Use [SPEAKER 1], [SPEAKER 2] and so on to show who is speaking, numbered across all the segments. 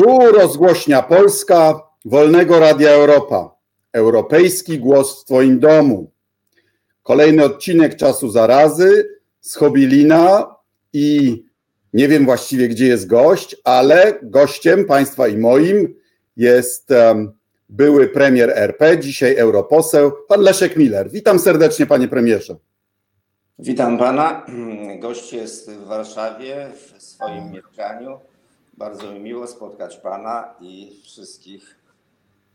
[SPEAKER 1] Tu rozgłośnia Polska Wolnego Radia Europa. Europejski głos w Twoim domu. Kolejny odcinek czasu zarazy z Hobilina i nie wiem właściwie gdzie jest gość, ale gościem Państwa i moim jest um, były premier RP, dzisiaj europoseł, pan Leszek Miller. Witam serdecznie panie premierze.
[SPEAKER 2] Witam pana. Gość jest w Warszawie w swoim mieszkaniu. Bardzo mi miło spotkać pana i wszystkich,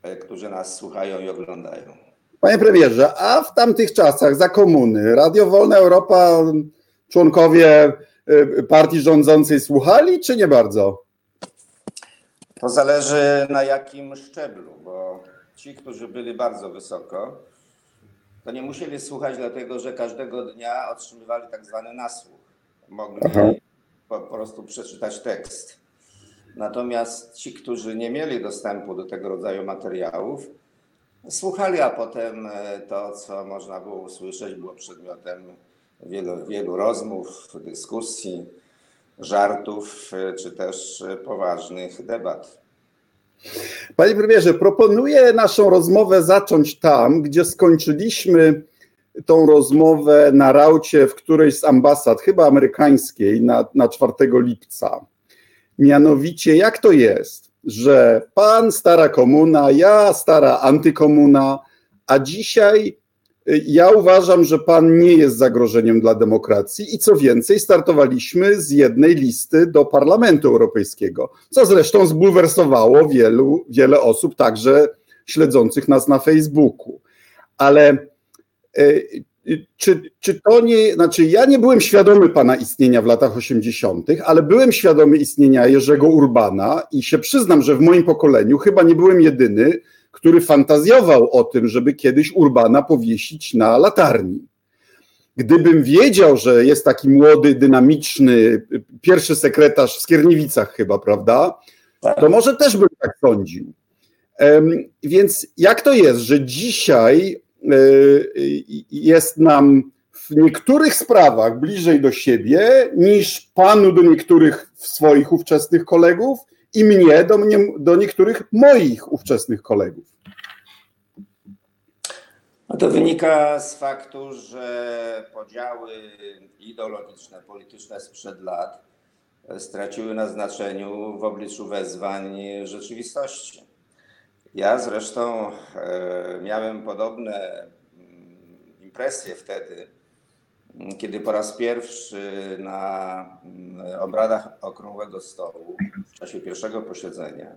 [SPEAKER 2] e, którzy nas słuchają i oglądają.
[SPEAKER 1] Panie premierze, a w tamtych czasach za komuny Radio Wolna Europa członkowie e, partii rządzącej słuchali, czy nie bardzo?
[SPEAKER 2] To zależy na jakim szczeblu, bo ci, którzy byli bardzo wysoko, to nie musieli słuchać, dlatego że każdego dnia otrzymywali tak zwany nasłuch. Mogli po, po prostu przeczytać tekst. Natomiast ci, którzy nie mieli dostępu do tego rodzaju materiałów, słuchali, a potem e, to, co można było usłyszeć, było przedmiotem wielu, wielu rozmów, dyskusji, żartów, e, czy też poważnych debat.
[SPEAKER 1] Panie premierze, proponuję naszą rozmowę zacząć tam, gdzie skończyliśmy tą rozmowę na raucie w którejś z ambasad, chyba amerykańskiej, na, na 4 lipca. Mianowicie, jak to jest, że pan stara komuna, ja stara antykomuna, a dzisiaj y, ja uważam, że pan nie jest zagrożeniem dla demokracji i co więcej, startowaliśmy z jednej listy do Parlamentu Europejskiego, co zresztą zbulwersowało wielu, wiele osób, także śledzących nas na Facebooku. Ale y, czy, czy to nie, znaczy ja nie byłem świadomy pana istnienia w latach 80., ale byłem świadomy istnienia Jerzego Urbana i się przyznam, że w moim pokoleniu chyba nie byłem jedyny, który fantazjował o tym, żeby kiedyś Urbana powiesić na latarni. Gdybym wiedział, że jest taki młody, dynamiczny, pierwszy sekretarz w Skierniewicach chyba, prawda, to może też bym tak sądził. Więc jak to jest, że dzisiaj jest nam w niektórych sprawach bliżej do siebie niż panu do niektórych swoich ówczesnych kolegów i mnie do, mnie, do niektórych moich ówczesnych kolegów.
[SPEAKER 2] No to wynika z faktu, że podziały ideologiczne, polityczne sprzed lat straciły na znaczeniu w obliczu wezwań rzeczywistości. Ja zresztą e, miałem podobne mm, impresje wtedy, mm, kiedy po raz pierwszy na mm, obradach Okrągłego Stołu w czasie pierwszego posiedzenia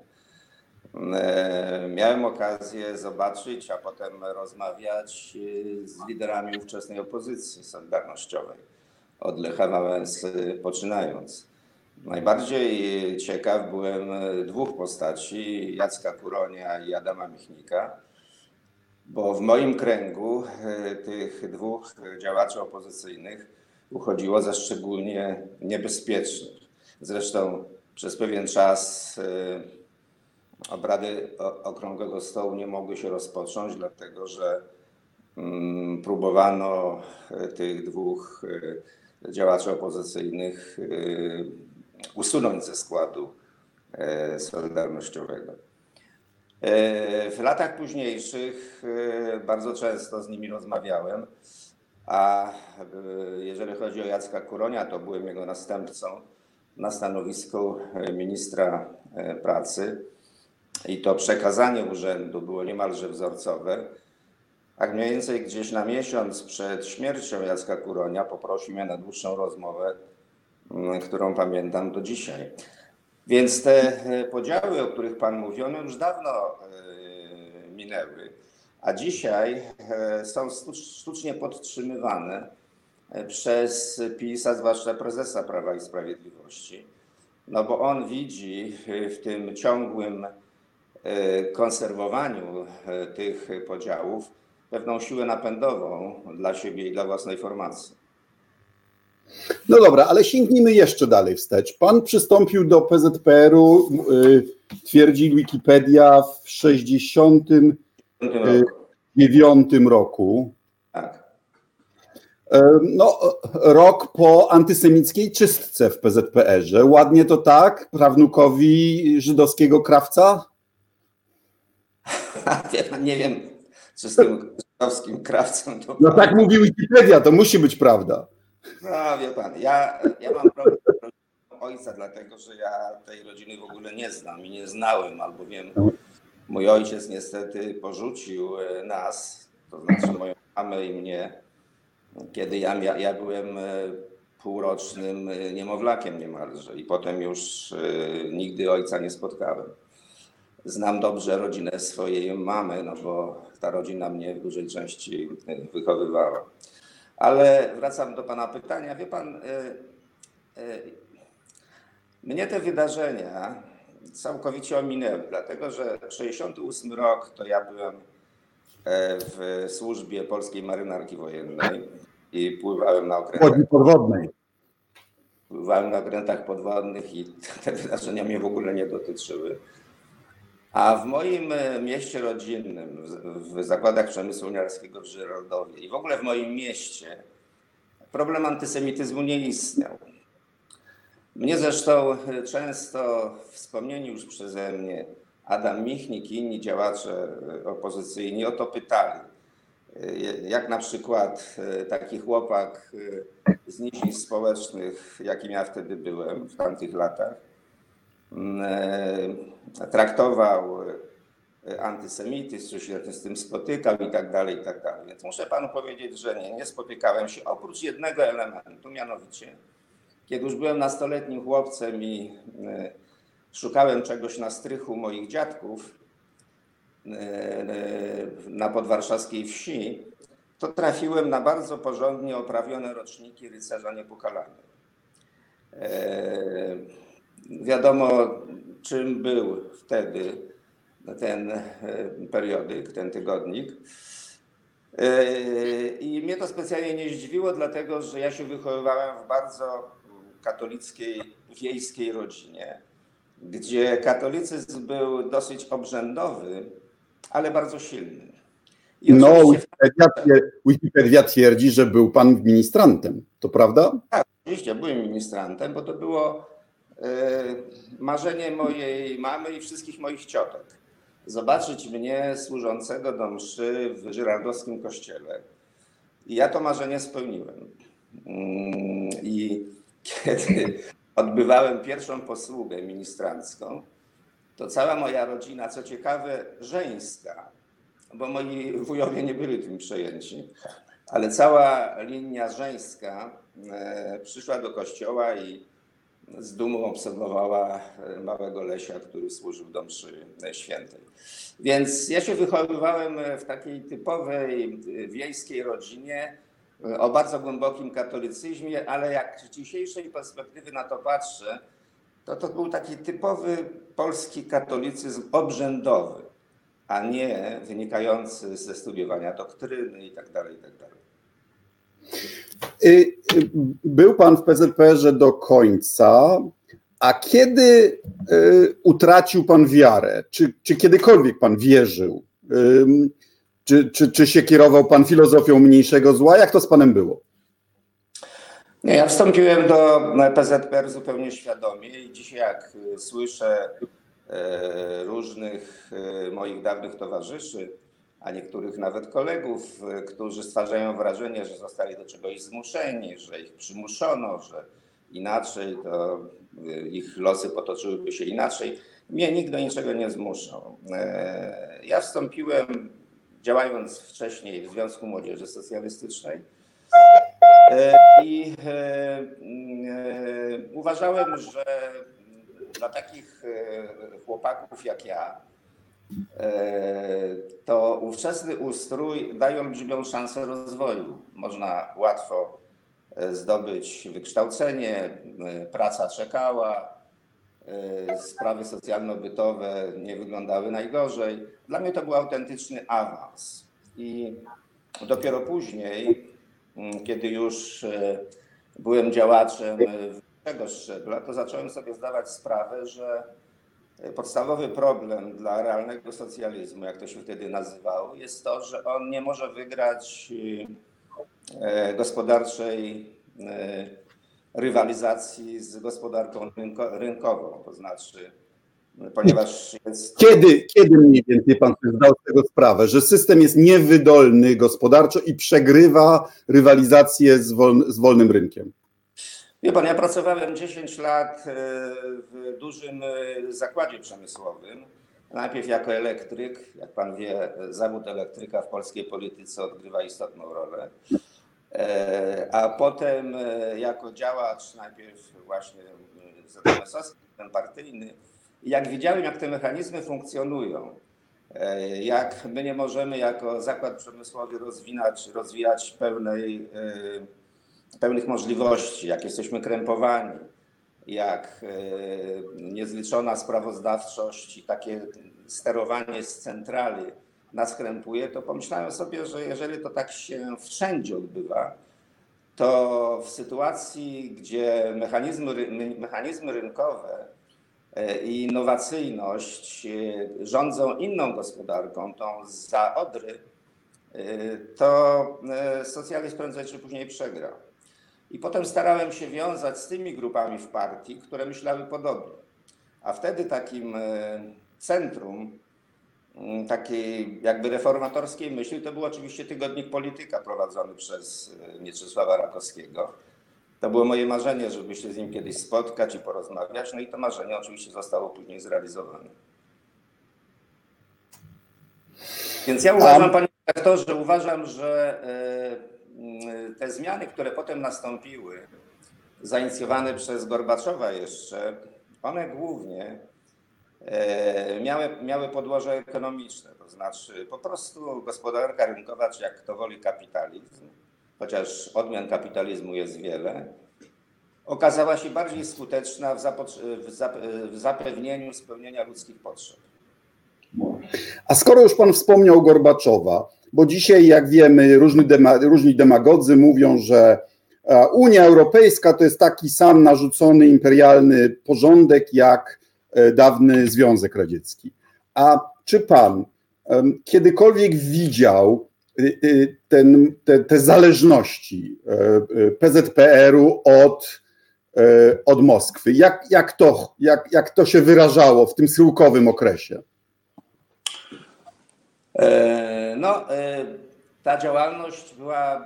[SPEAKER 2] e, miałem okazję zobaczyć, a potem rozmawiać e, z liderami ówczesnej opozycji solidarnościowej, od Lecha Wałęsy poczynając. Najbardziej ciekaw byłem dwóch postaci, Jacka Kuronia i Adama Michnika, bo w moim kręgu e, tych dwóch działaczy opozycyjnych uchodziło za szczególnie niebezpiecznych. Zresztą przez pewien czas e, obrady Okrągłego Stołu nie mogły się rozpocząć, dlatego że mm, próbowano e, tych dwóch działaczy opozycyjnych usunąć ze składu e, solidarnościowego. E, w latach późniejszych e, bardzo często z nimi rozmawiałem, a jeżeli chodzi o Jacka Kuronia, to byłem jego następcą na stanowisku ministra pracy i to przekazanie urzędu było niemalże wzorcowe. Tak mniej więcej gdzieś na miesiąc przed śmiercią Jacka Kuronia poprosił mnie na dłuższą rozmowę którą pamiętam do dzisiaj. Więc te e, podziały, o których Pan mówił, one już dawno e, minęły, a dzisiaj e, są sztucznie podtrzymywane przez PiS, a zwłaszcza prezesa Prawa i Sprawiedliwości. No bo on widzi w tym ciągłym konserwowaniu tych podziałów pewną siłę napędową dla siebie i dla własnej formacji.
[SPEAKER 1] No dobra, ale sięgnijmy jeszcze dalej wstecz. Pan przystąpił do PZPR-u, yy, twierdzi Wikipedia, w 69 roku.
[SPEAKER 2] Tak.
[SPEAKER 1] No, rok po antysemickiej czystce w PZPR-ze. Ładnie to tak? Prawnukowi żydowskiego krawca?
[SPEAKER 2] nie wiem, czy z tym żydowskim krawcem to...
[SPEAKER 1] No tak mówi Wikipedia, to musi być prawda.
[SPEAKER 2] No wie pan, ja, ja mam problem ojca, dlatego że ja tej rodziny w ogóle nie znam i nie znałem, albowiem mój ojciec niestety porzucił e, nas, to znaczy moją mamę i mnie, kiedy ja, ja byłem e, półrocznym e, niemowlakiem niemalże i potem już nigdy ojca nie spotkałem. Znam dobrze rodzinę swojej mamy, no bo ta rodzina mnie w dużej części wychowywała. Ale wracam do Pana pytania. Wie Pan, mnie te wydarzenia całkowicie ominęły, dlatego że 68 rok to ja byłem e, w służbie polskiej marynarki wojennej i pływałem na okrętach.
[SPEAKER 1] podwodnej.
[SPEAKER 2] Pływałem na okrętach podwodnych i te wydarzenia mnie w ogóle nie dotyczyły. A w moim e, mieście rodzinnym, w zakładach przemysłu uniarskiego w Żyroldowie i w ogóle w moim mieście problem antysemityzmu nie istniał. Mnie zresztą e, często wspomnieni już przeze mnie Adam Michnik i inni działacze e, opozycyjni o to pytali. Jak na przykład taki chłopak z nizi społecznych, jakim ja wtedy byłem w tamtych latach, traktował antysemityzm, czy się z tym spotykał i tak dalej, i tak dalej. Więc muszę panu powiedzieć, że nie, nie spotykałem się oprócz jednego elementu, mianowicie kiedy już byłem nastoletnim chłopcem i e, szukałem czegoś na strychu moich dziadków e, e, na podwarszawskiej wsi, to trafiłem na bardzo porządnie oprawione roczniki rycerza niepokalanego. Wiadomo, czym był wtedy ten periodyk, ten tygodnik. I mnie to specjalnie nie zdziwiło, dlatego że ja się wychowywałem w bardzo katolickiej wiejskiej rodzinie, gdzie katolicyzm był dosyć obrzędowy, ale bardzo silny.
[SPEAKER 1] I no, Wikipedia, Wikipedia twierdzi, że był pan ministrantem, to prawda?
[SPEAKER 2] Tak, oczywiście byłem ministrantem, bo to było marzenie mojej mamy i wszystkich moich ciotek. Zobaczyć mnie służącego do mszy w żyrardowskim kościele. I ja to marzenie spełniłem. Mm, I kiedy odbywałem pierwszą posługę ministrancką, to cała moja rodzina, co ciekawe, żeńska, bo moi wujowie nie byli tym przejęci, ale cała linia żeńska e, przyszła do kościoła i z dumą obserwowała e, małego Lesia, który służył do mszy świętej. Więc ja się wychowywałem w takiej typowej wiejskiej rodzinie, o bardzo głębokim katolicyzmie, ale jak z dzisiejszej perspektywy na to patrzę, to to był taki typowy polski katolicyzm obrzędowy, a nie wynikający ze studiowania doktryny itd. Tak itd.
[SPEAKER 1] Y, y, był pan w PZPR-ze do końca, a kiedy y, utracił pan wiarę? Czy, czy kiedykolwiek pan wierzył? Czy, czy, czy się kierował pan filozofią mniejszego zła? Jak to z panem było?
[SPEAKER 2] Nie, ja wstąpiłem do PZPR zupełnie świadomie i dzisiaj jak słyszę różnych moich dawnych towarzyszy, a niektórych nawet kolegów, którzy stwarzają wrażenie, że zostali do czegoś zmuszeni, że ich przymuszono, że inaczej to ich losy potoczyłyby się inaczej. Mnie nikt do niczego nie zmuszał. Ja wstąpiłem działając wcześniej w Związku Młodzieży Socjalistycznej. E, I e, e, uważałem, że dla takich chłopaków jak ja, to ówczesny ustrój daje olbrzymią szansę rozwoju. Można łatwo zdobyć wykształcenie, praca czekała, E, sprawy socjalno-bytowe nie wyglądały najgorzej. Dla mnie to był autentyczny awans. I dopiero później, mm, kiedy już e, byłem działaczem wyższego szczebla, to zacząłem sobie zdawać sprawę, że podstawowy problem dla realnego socjalizmu, jak to się wtedy nazywało, jest to, że on nie może wygrać e, gospodarczej rywalizacji z gospodarką rynkową. To znaczy, ponieważ jest.
[SPEAKER 1] Kiedy, kiedy mniej więcej pan zdał z tego sprawę, że system jest niewydolny gospodarczo i przegrywa rywalizację z, z wolnym rynkiem?
[SPEAKER 2] Wie pan, ja pracowałem 10 lat e, w dużym e, zakładzie przemysłowym. Najpierw jako elektryk. Jak pan wie, zawód elektryka w polskiej polityce odgrywa istotną rolę. E, a potem jako działacz, najpierw właśnie ZMS-owski, partyjny. Jak widziałem, jak te mechanizmy funkcjonują, jak my nie możemy jako zakład przemysłowy rozwinać, rozwijać pełnej pełnych możliwości, jak jesteśmy krępowani, jak e, niezliczona sprawozdawczość i takie sterowanie z centrali nas krępuje, to pomyślałem sobie, że jeżeli to tak się wszędzie odbywa, to w sytuacji, gdzie mechanizmy, mechanizmy rynkowe e, i innowacyjność e, rządzą inną gospodarką, tą za Odry, to socjalizm prędzej czy później przegra. I potem starałem się wiązać z tymi grupami w partii, które myślały podobnie. A wtedy takim e, centrum mm, takiej jakby reformatorskiej myśli to był oczywiście tygodnik Polityka prowadzony przez e, Mieczysława Rakowskiego. To było moje marzenie, żeby się z nim kiedyś spotkać i porozmawiać. No i to marzenie oczywiście zostało później zrealizowane. Więc ja uważam, panie rektorze, uważam, że e, te zmiany, które potem nastąpiły, zainicjowane przez Gorbaczowa jeszcze, one głównie e, miały, miały podłoże ekonomiczne, to znaczy po prostu gospodarka rynkowa, czy jak to woli kapitalizm, chociaż odmian kapitalizmu jest wiele, okazała się bardziej skuteczna w, w zapewnieniu spełnienia ludzkich potrzeb.
[SPEAKER 1] A skoro już Pan wspomniał Gorbaczowa, bo dzisiaj, jak wiemy, różni, dema, różni demagodzy mówią, że e, Unia Europejska to jest taki sam narzucony imperialny porządek jak e, dawny Związek Radziecki. A czy pan kiedykolwiek widział y, ten, te, te zależności e, PZPR-u od, od Moskwy? Jak, jak, to, jak, jak to się wyrażało w tym schyłkowym okresie?
[SPEAKER 2] E, no, e, ta działalność była e,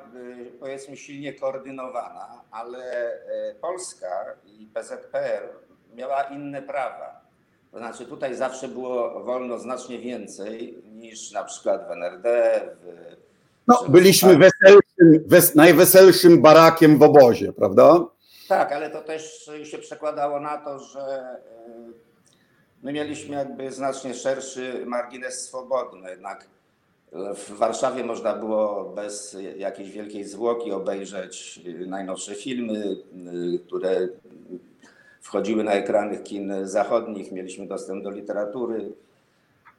[SPEAKER 2] powiedzmy silnie koordynowana, ale Polska i PZPR miała inne prawa. To znaczy tutaj zawsze było wolno znacznie więcej niż na przykład w NRD. W,
[SPEAKER 1] no, byliśmy weselszym, wes, najweselszym barakiem w obozie, prawda?
[SPEAKER 2] Tak, ale to też się przekładało na to, że My mieliśmy jakby znacznie szerszy margines swobodny, jednak w Warszawie można było bez jakiejś wielkiej zwłoki obejrzeć najnowsze filmy, które wchodziły na ekrany kin zachodnich. Mieliśmy dostęp do literatury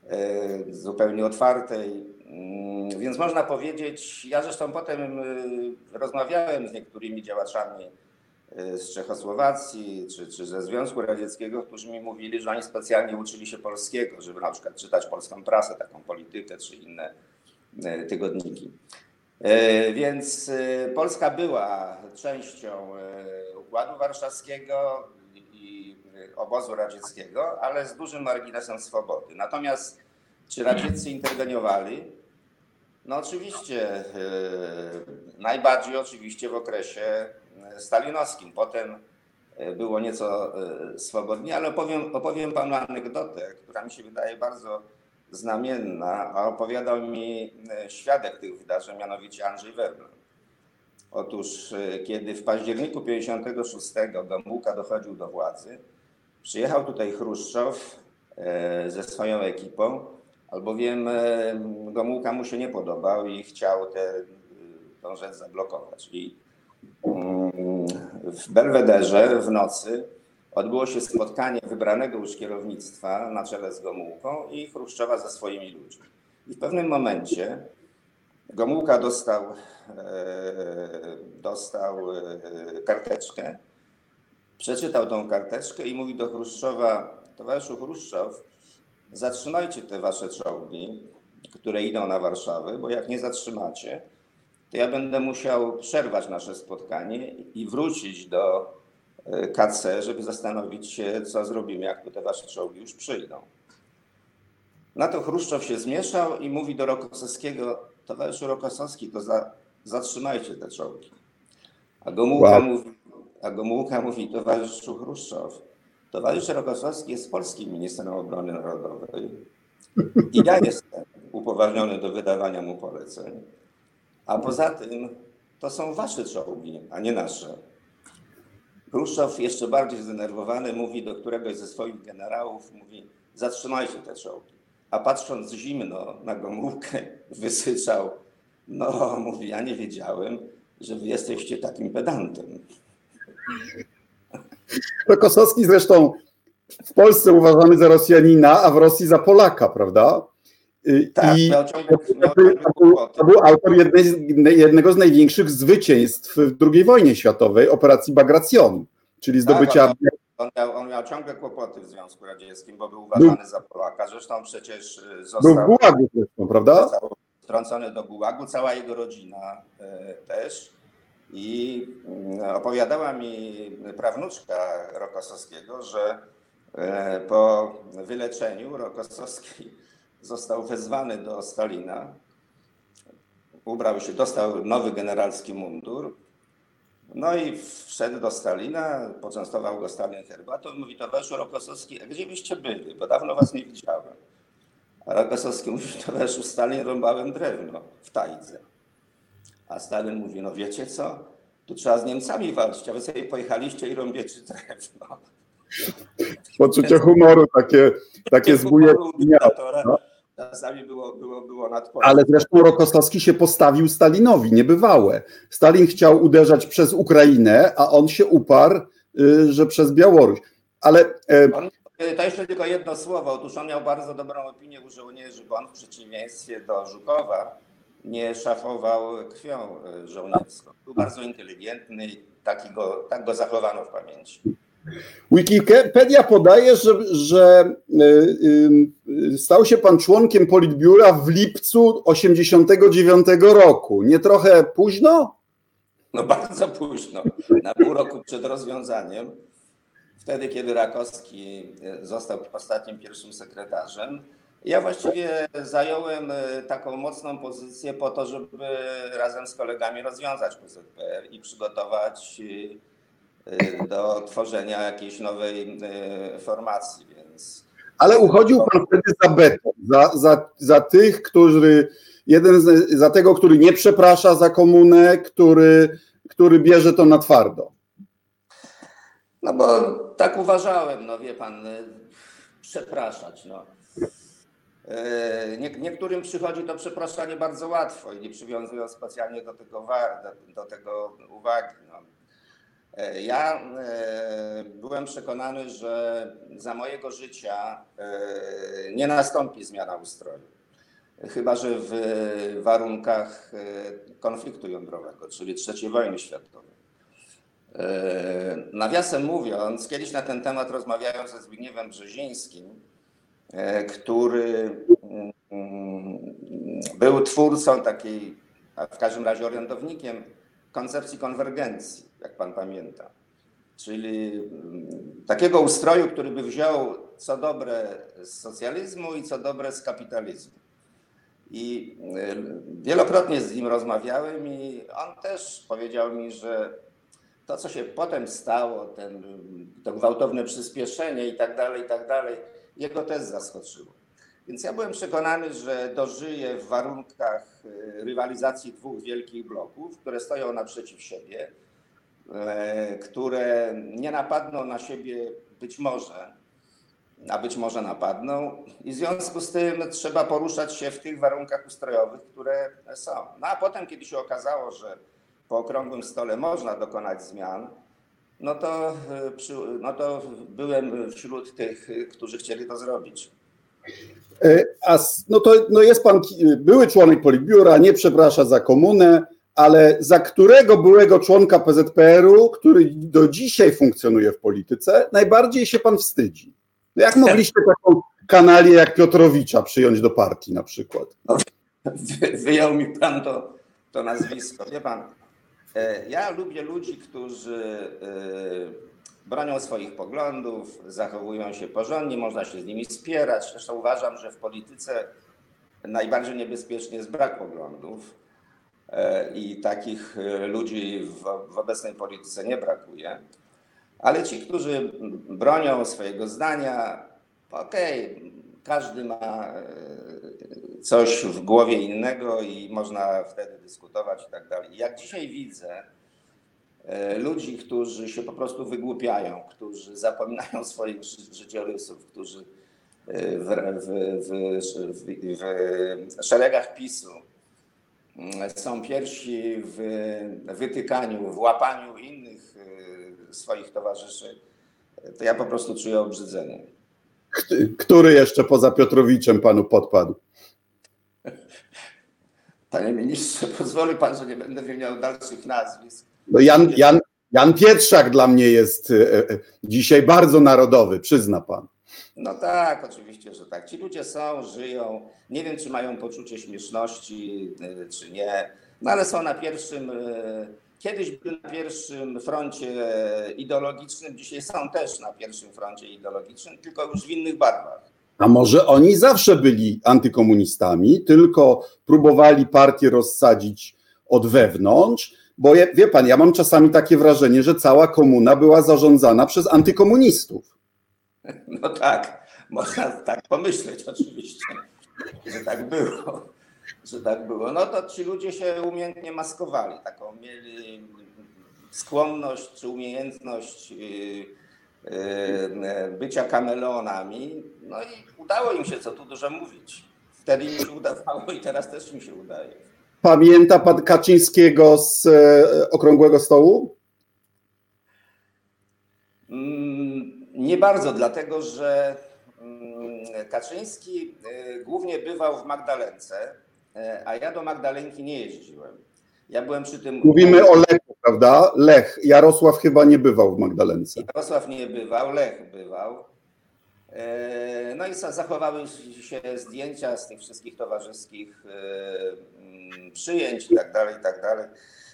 [SPEAKER 2] e, zupełnie otwartej. Mm, więc można powiedzieć, ja zresztą potem e, rozmawiałem z niektórymi działaczami z Czechosłowacji czy, czy ze Związku Radzieckiego, którzy mi mówili, że oni specjalnie uczyli się polskiego, żeby na przykład czytać polską prasę, taką politykę czy inne y, tygodniki. Y, więc Polska była częścią Układu Warszawskiego i obozu radzieckiego, ale z dużym marginesem swobody. Natomiast czy radzieccy interweniowali? No oczywiście, najbardziej oczywiście w okresie stalinowskim. Potem e, było nieco e, swobodnie, ale opowiem, opowiem panu anegdotę, która mi się wydaje bardzo znamienna, a opowiadał mi e, świadek tych wydarzeń, mianowicie Andrzej Werbel. Otóż kiedy w październiku 56 Gomułka dochodził do władzy, przyjechał tutaj Chruszczow ze swoją ekipą, albowiem Gomułka mu się nie podobał i chciał tę rzecz zablokować. I w Belwederze w nocy odbyło się spotkanie wybranego już kierownictwa na czele z Gomułką i Chruszczowa ze swoimi ludźmi. I w pewnym momencie Gomułka dostał, e, dostał e, karteczkę, przeczytał tą karteczkę i mówi do Chruszczowa, towarzyszu Chruszczow, zatrzymajcie te wasze czołgi, które idą na Warszawę, bo jak nie zatrzymacie, to ja będę musiał przerwać nasze spotkanie i wrócić do e, KC, żeby zastanowić się, co zrobimy, jak te wasze czołgi już przyjdą. Na to Chruszczow się zmieszał i mówi do Rokosowskiego, towarzyszu Rokosowski, to za, zatrzymajcie te czołgi. A Gomułka, wow. mówi, a Gomułka mówi, towarzyszu Chruszczow, towarzysz Rokosowski jest polskim ministrem obrony narodowej i ja jestem upoważniony do wydawania mu poleceń. A poza tym to są wasze czołgi, a nie nasze. Chruszczow jeszcze bardziej zdenerwowany mówi do któregoś ze swoich generałów, mówi zatrzymajcie te czołgi. A patrząc zimno na Gomułkę, wysyczał, no mówi, ja nie wiedziałem, że wy jesteście takim pedantem.
[SPEAKER 1] Rokosowski zresztą w Polsce uważany za Rosjanina, a w Rosji za Polaka, prawda?
[SPEAKER 2] Tak, I
[SPEAKER 1] miał ciągle, miał to, był, autor jednej, jednego z największych zwycięstw w II wojnie światowej, operacji Bagration, czyli tak, zdobycia. Tak,
[SPEAKER 2] on, miał, on miał ciągle kłopoty w Związku Radzieckim, bo był uważany był, za Polaka. Zresztą przecież y, został.
[SPEAKER 1] Był w Gułagu zresztą, prawda?
[SPEAKER 2] Został wtrącony do Gułagu, cała jego rodzina y, też. I y, opowiadała mi prawnuczka Rokosowskiego, że y, po wyleczeniu Rokosowski został wezwany do Stalina, ubrał się, dostał nowy generalski mundur, no i wszedł do Stalina, poczęstował go Stalin herbatą, mówi towarzyszu Rokosowski, a gdzie byście byli, bo dawno was nie widziałem. A Rokosowski mówi, towarzyszu Stalin, rąbałem drewno w Tajdze. A Stalin mówi, no wiecie co, tu trzeba z Niemcami walczyć, a wy sobie pojechaliście i rąbiecie drewno.
[SPEAKER 1] Poczucie humoru takie, takie zbóje. No
[SPEAKER 2] czasami było, było, było nad
[SPEAKER 1] Ale zresztą Rokosowski się postawił Stalinowi, niebywałe. Stalin chciał uderzać przez Ukrainę, a on się uparł, y, że przez Białoruś. Ale.
[SPEAKER 2] E, on, y, to jeszcze tylko jedno słowo. Otóż on miał bardzo dobrą opinię u żołnierzy, bo on w przeciwieństwie do Żukowa nie szafował krwią y, żołnierską. Był bardzo inteligentny i taki go, tak go zachowano w pamięci.
[SPEAKER 1] Wikipedia podaje, że, że y, y, stał się pan członkiem Politbiura w lipcu 89 roku. Nie trochę późno?
[SPEAKER 2] No bardzo późno. Na pół roku przed rozwiązaniem. Wtedy, kiedy Rakowski został ostatnim pierwszym sekretarzem, ja właściwie zająłem taką mocną pozycję po to, żeby razem z kolegami rozwiązać PZPR i przygotować Y, do tworzenia jakiejś nowej y, formacji, więc...
[SPEAKER 1] Ale uchodził pan wtedy za beton, za, za, za tych, którzy, jeden z, za tego, który nie przeprasza za komunę, który, który bierze to na twardo.
[SPEAKER 2] No bo tak uważałem, no wie pan, y, przepraszać, no. Nie, niektórym przychodzi to przepraszanie bardzo łatwo i nie przywiązują specjalnie do tego, do, do tego uwagi. No. E, ja e, byłem przekonany, że za mojego życia e, nie nastąpi zmiana ustroju. Chyba, że w warunkach konfliktu jądrowego, czyli III wojny światowej. Nawiasem mówiąc, kiedyś na ten temat rozmawiałem ze Zbigniewem Brzezińskim, który mm, był twórcą takiej, a w każdym razie orędownikiem koncepcji konwergencji jak pan pamięta. Czyli mm, takiego ustroju, który by wziął co dobre z socjalizmu i co dobre z kapitalizmu. I y, wielokrotnie z nim rozmawiałem i on też powiedział mi, że to, co się potem stało, ten, to gwałtowne przyspieszenie i tak dalej, i tak dalej, jego też zaskoczyło. Więc ja byłem przekonany, że dożyję w warunkach y, rywalizacji dwóch wielkich bloków, które stoją naprzeciw siebie które nie napadną na siebie być może, a być może napadną. I w związku z tym trzeba poruszać się w tych warunkach ustrojowych, które są. No a potem, kiedy się okazało, że po okrągłym stole można dokonać zmian, no to, e, no to byłem wśród tych, którzy chcieli to zrobić.
[SPEAKER 1] E, a no to no jest pan były członek Politbiura, nie przeprasza za komunę, ale za którego byłego członka PZPR-u, który do dzisiaj funkcjonuje w polityce, najbardziej się pan wstydzi? No jak mogliście taką kanalię jak Piotrowicza przyjąć do partii na przykład? No,
[SPEAKER 2] wyjął mi pan to to nazwisko. Wie pan, e, ja lubię ludzi, którzy e, bronią swoich poglądów, zachowują się porządnie, można się z nimi spierać. Zresztą uważam, że w polityce najbardziej niebezpieczny jest brak poglądów i takich ludzi w, w obecnej polityce nie brakuje. Ale ci, którzy bronią swojego zdania, okej, okay, każdy ma coś w głowie innego i można wtedy dyskutować i tak dalej. Jak dzisiaj widzę e, ludzi, którzy się po prostu wygłupiają, którzy zapominają swoich życiorysów, którzy e, w, w, w, w szeregach PiSu są pierwsi w wytykaniu, w łapaniu innych e, swoich towarzyszy, to ja po prostu czuję obrzydzenie.
[SPEAKER 1] Który jeszcze poza Piotrowiczem panu podpadł?
[SPEAKER 2] Panie ministrze, pozwoli pan, że nie będę wymieniał dalszych nazwisk.
[SPEAKER 1] No Jan, Jan, Jan Pietrzak dla mnie jest e, e, dzisiaj bardzo narodowy, przyzna pan.
[SPEAKER 2] No tak, oczywiście, że tak. Ci ludzie są, żyją. Nie wiem, czy mają poczucie śmieszności, e, czy nie, no ale są na pierwszym. Kiedyś byli na pierwszym froncie ideologicznym, dzisiaj są też na pierwszym froncie ideologicznym, tylko już w innych barwach.
[SPEAKER 1] A może oni zawsze byli antykomunistami, tylko próbowali partię rozsadzić od wewnątrz, bo wie pan, ja mam czasami takie wrażenie, że cała komuna była zarządzana przez antykomunistów.
[SPEAKER 2] No tak, można tak pomyśleć oczywiście, że tak było. Że tak było. No to ci ludzie się umiejętnie maskowali, taką mieli skłonność czy umiejętność yy, Y, bycia kameleonami. No i udało im się, co tu dużo mówić. Wtedy im się udawało i teraz też mi się udaje.
[SPEAKER 1] Pamięta pan Kaczyńskiego z e, Okrągłego Stołu?
[SPEAKER 2] Nie bardzo, dlatego że mm, Kaczyński y, głównie bywał w Magdalence, e, a ja do Magdalenki nie jeździłem. Ja byłem przy tym.
[SPEAKER 1] Mówimy o Lechu, prawda? Lech. Jarosław chyba nie bywał w Magdalence.
[SPEAKER 2] Jarosław nie bywał, Lech bywał. E, no i zachowały się zdjęcia z tych wszystkich towarzyskich mm, przyjęć i tak dalej, i tak dalej.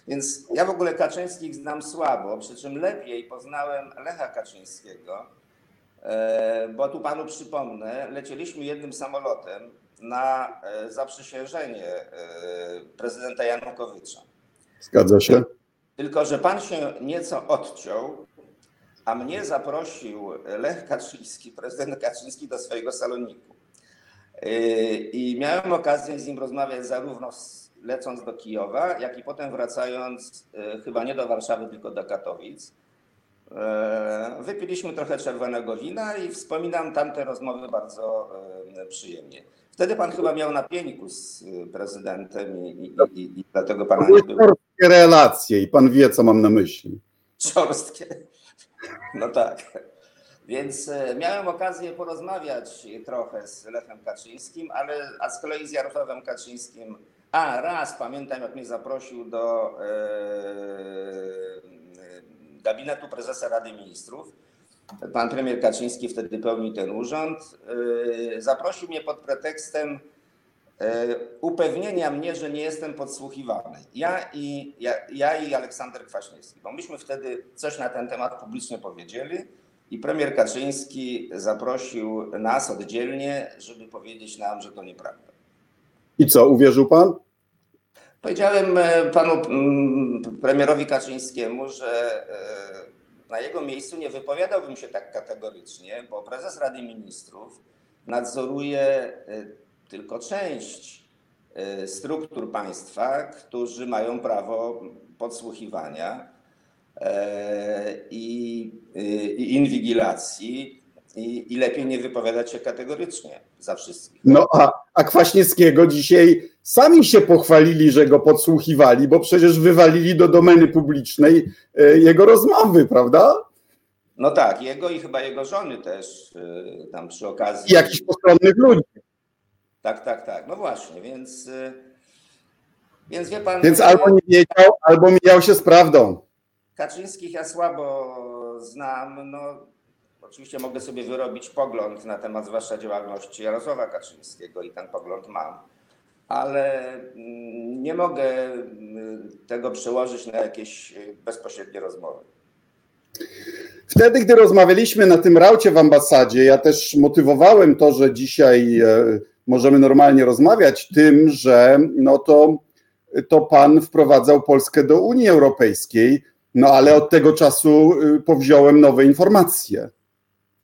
[SPEAKER 2] Więc ja w ogóle Kaczyńskich znam słabo, przy czym lepiej poznałem Lecha Kaczyńskiego, e, bo tu panu przypomnę, lecieliśmy jednym samolotem na zaprzysiężenie prezydenta Janukowycza.
[SPEAKER 1] Zgadza się.
[SPEAKER 2] Tylko, że pan się nieco odciął, a mnie zaprosił Lech Kaczyński, prezydent Kaczyński do swojego saloniku. I miałem okazję z nim rozmawiać zarówno lecąc do Kijowa, jak i potem wracając yy, chyba nie do Warszawy, tylko do Katowic. Yy, wypiliśmy trochę czerwonego wina i wspominam tamte rozmowy bardzo przyjemnie. Wtedy pan chyba miał na pieniku z prezydentem i, i, i, i dlatego pana nie było
[SPEAKER 1] relacje i pan wie, co mam na myśli.
[SPEAKER 2] Szorstkie. No tak. Więc e, miałem okazję porozmawiać trochę z Lechem Kaczyńskim, ale a z kolei z Jarosławem Kaczyńskim. A raz pamiętam, jak mnie zaprosił do e, gabinetu prezesa Rady Ministrów. Pan premier Kaczyński wtedy pełnił ten urząd. E, zaprosił mnie pod pretekstem E, upewnienia mnie, że nie jestem podsłuchiwany. Ja i, ja, ja i Aleksander Kwaśniewski, bo myśmy wtedy coś na ten temat publicznie powiedzieli i premier Kaczyński zaprosił nas oddzielnie, żeby powiedzieć nam, że to nieprawda.
[SPEAKER 1] I co, uwierzył pan?
[SPEAKER 2] Powiedziałem e, panu mm, premierowi Kaczyńskiemu, że e, na jego miejscu nie wypowiadałbym się tak kategorycznie, bo prezes Rady Ministrów nadzoruje tylko część struktur państwa, którzy mają prawo podsłuchiwania e, i inwigilacji i, i, lepiej nie wypowiadać się kategorycznie za wszystkich.
[SPEAKER 1] No a, a Kwaśniewskiego dzisiaj sami się pochwalili, że go podsłuchiwali, bo przecież wywalili do domeny publicznej e, jego rozmowy, prawda?
[SPEAKER 2] No tak, jego i chyba jego żony też y, tam przy okazji.
[SPEAKER 1] I jakichś postronnych ludzi.
[SPEAKER 2] Tak, tak, tak. No właśnie, więc, y, więc wie pan.
[SPEAKER 1] Więc albo nie wiedział, albo mijał się z prawdą.
[SPEAKER 2] Kaczyńskich ja słabo znam. No, oczywiście mogę sobie wyrobić pogląd na temat zwłaszcza działalności Jarosława Kaczyńskiego i ten pogląd mam. ale mm, nie mogę mm, tego przełożyć na jakieś bezpośrednie rozmowy.
[SPEAKER 1] Wtedy, gdy rozmawialiśmy na tym raucie w ambasadzie, ja też motywowałem to, że dzisiaj e, możemy normalnie rozmawiać, tym, że no to, to pan wprowadzał Polskę do Unii Europejskiej, no ale od tego czasu y, powziąłem nowe informacje,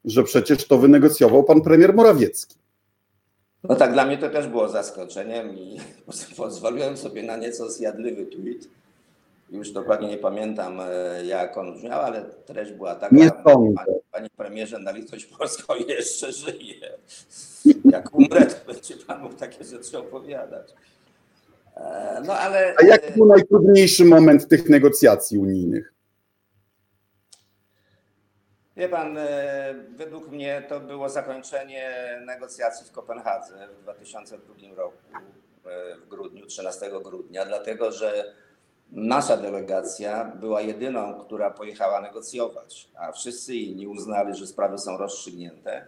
[SPEAKER 1] że przecież to wynegocjował pan premier Morawiecki.
[SPEAKER 2] No tak, dla mnie to też było zaskoczeniem i pozwoliłem sobie na nieco zjadliwy tweet już dokładnie nie pamiętam, e, jak on brzmiał, ale treść była taka,
[SPEAKER 1] nie
[SPEAKER 2] panie, panie premierze, na litość polską jeszcze żyje. Jak umrę, to będzie pan mógł takie rzeczy opowiadać.
[SPEAKER 1] E, no ale... A jaki był najtrudniejszy moment tych negocjacji unijnych?
[SPEAKER 2] Wie pan, e, według mnie to było zakończenie negocjacji w Kopenhadze w 2002 roku, w grudniu, 13 grudnia, dlatego że Nasza delegacja była jedyną, która pojechała negocjować, a wszyscy inni uznali, że sprawy są rozstrzygnięte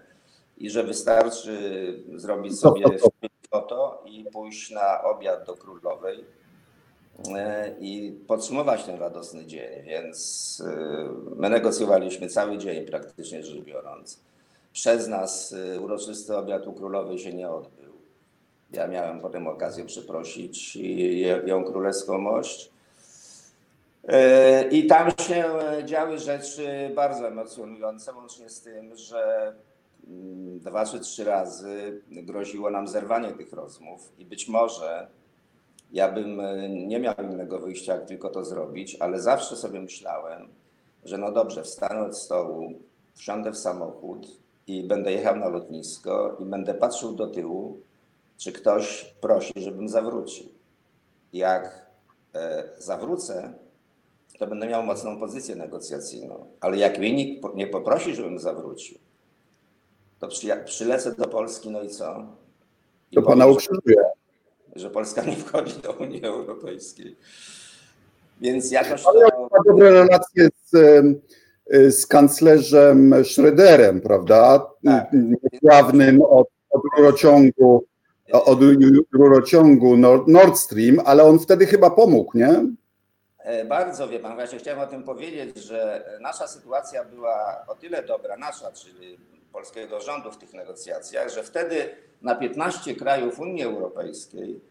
[SPEAKER 2] i że wystarczy zrobić sobie foto i pójść na obiad do królowej. e, i podsumować ten radosny dzień. Więc e, my negocjowaliśmy cały dzień, praktycznie rzecz biorąc. Przez nas e, uroczysty obiad u królowej się nie odbył. Ja miałem potem okazję przeprosić ją królewską mość. E, I tam się działy rzeczy bardzo emocjonujące, łącznie z tym, że mm, dwa czy trzy razy groziło nam zerwanie tych rozmów i być może ja bym e, nie miał innego wyjścia, jak tylko to zrobić, ale zawsze sobie myślałem, że no dobrze, wstanę od stołu, wsiądę w samochód i będę jechał na lotnisko i będę patrzył do tyłu, czy ktoś prosi, żebym zawrócił. Jak e, zawrócę, to będę miał mocną pozycję negocjacyjną. Ale jak mnie nikt nie poprosi, żebym zawrócił, to przy, przylecę do Polski, no i co?
[SPEAKER 1] I to pana ukrzyżuje.
[SPEAKER 2] Że, Polska nie wchodzi do Unii Europejskiej. Więc jakoś
[SPEAKER 1] Ale to... ma dobre relacje z, z kanclerzem Schröderem, prawda? Tak. Od, od rurociągu, od rurociągu Nord Stream, ale on wtedy chyba pomógł, nie?
[SPEAKER 2] E, bardzo wie pan, właśnie chciałem o tym powiedzieć, że nasza sytuacja była o tyle dobra, nasza, czyli polskiego rządu w tych negocjacjach, że wtedy na 15 krajów Unii Europejskiej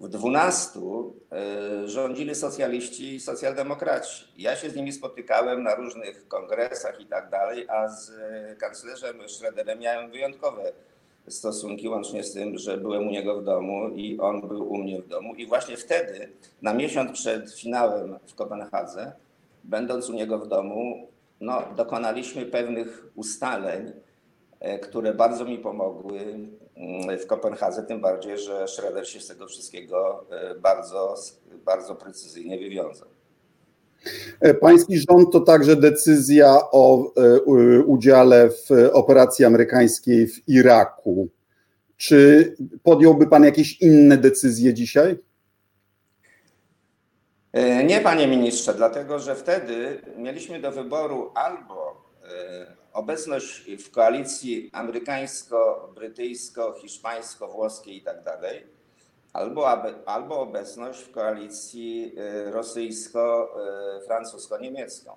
[SPEAKER 2] w 12 e, rządzili socjaliści i socjaldemokraci. Ja się z nimi spotykałem na różnych kongresach i tak dalej, a z kanclerzem Schröderem miałem wyjątkowe stosunki, łącznie z tym, że byłem u niego w domu i on był u mnie w domu. I właśnie wtedy, na miesiąc przed finałem w Kopenhadze, będąc u niego w domu, no, dokonaliśmy pewnych ustaleń, e, które bardzo mi pomogły w Kopenhadze, tym bardziej, że Schroeder się z tego wszystkiego e, bardzo, bardzo precyzyjnie wywiązał.
[SPEAKER 1] E, pański rząd to także decyzja o e, udziale w operacji amerykańskiej w Iraku. Czy podjąłby pan jakieś inne decyzje dzisiaj?
[SPEAKER 2] Nie, panie ministrze, dlatego że wtedy mieliśmy do wyboru albo obecność w koalicji amerykańsko-brytyjsko-hiszpańsko-włoskiej i tak dalej, albo, albo obecność w koalicji y, rosyjsko-francusko-niemiecką.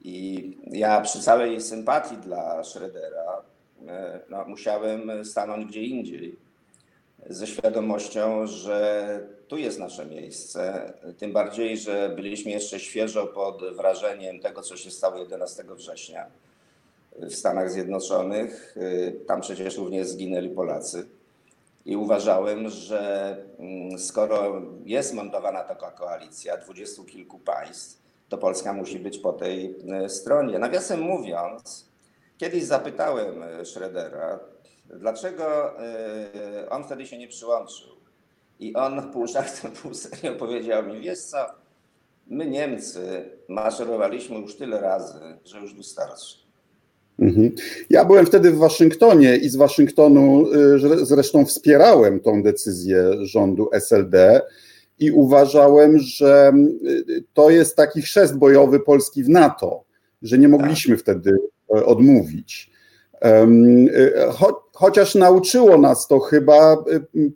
[SPEAKER 2] I ja przy całej sympatii dla Schrödera y, no, musiałem stanąć gdzie indziej, ze świadomością, że tu jest nasze miejsce. Tym bardziej, że byliśmy jeszcze świeżo pod wrażeniem tego, co się stało 11 września w Stanach Zjednoczonych. Tam przecież również zginęli Polacy. I uważałem, że mm, skoro jest montowana taka koalicja dwudziestu kilku państw, to Polska musi być po tej e, stronie. Nawiasem mówiąc, kiedyś zapytałem Schrödera, dlaczego e, on wtedy się nie przyłączył. I on pół żartem, pół serio powiedział mi, wiesz co, my Niemcy maszerowaliśmy już tyle razy, że już wystarczy.
[SPEAKER 1] Mhm. Ja byłem wtedy w Waszyngtonie i z Waszyngtonu y, zresztą wspierałem tą decyzję rządu SLD i uważałem, że y, to jest taki chrzest bojowy Polski w NATO, że nie mogliśmy tak. wtedy e, odmówić. Chociaż nauczyło nas to chyba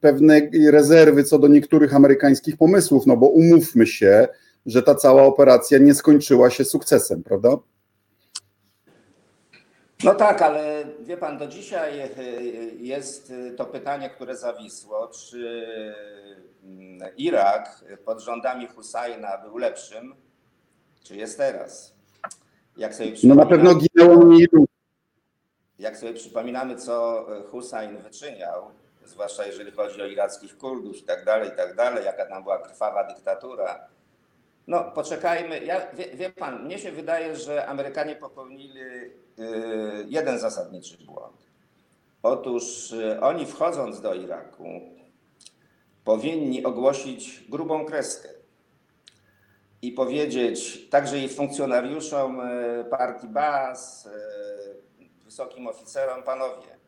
[SPEAKER 1] pewnej rezerwy co do niektórych amerykańskich pomysłów, no bo umówmy się, że ta cała operacja nie skończyła się sukcesem, prawda?
[SPEAKER 2] No tak, ale wie pan, do dzisiaj e, jest to pytanie, które zawisło, czy mm, Irak pod rządami Husajna był lepszym, czy jest teraz?
[SPEAKER 1] Jak sobie no na pewno ginęło mniej ludzi.
[SPEAKER 2] Jak sobie przypominamy, co Husajn wyczyniał, zwłaszcza jeżeli chodzi o irackich Kurdów i tak dalej, i tak dalej, jaka tam była krwawa dyktatura, no, poczekajmy. Ja, wie, wie, pan, mnie się wydaje, że Amerykanie popełnili y, jeden zasadniczy błąd. Otóż y, oni wchodząc do Iraku powinni ogłosić grubą kreskę i powiedzieć także i funkcjonariuszom y, partii BAS, wysokim oficerom, panowie,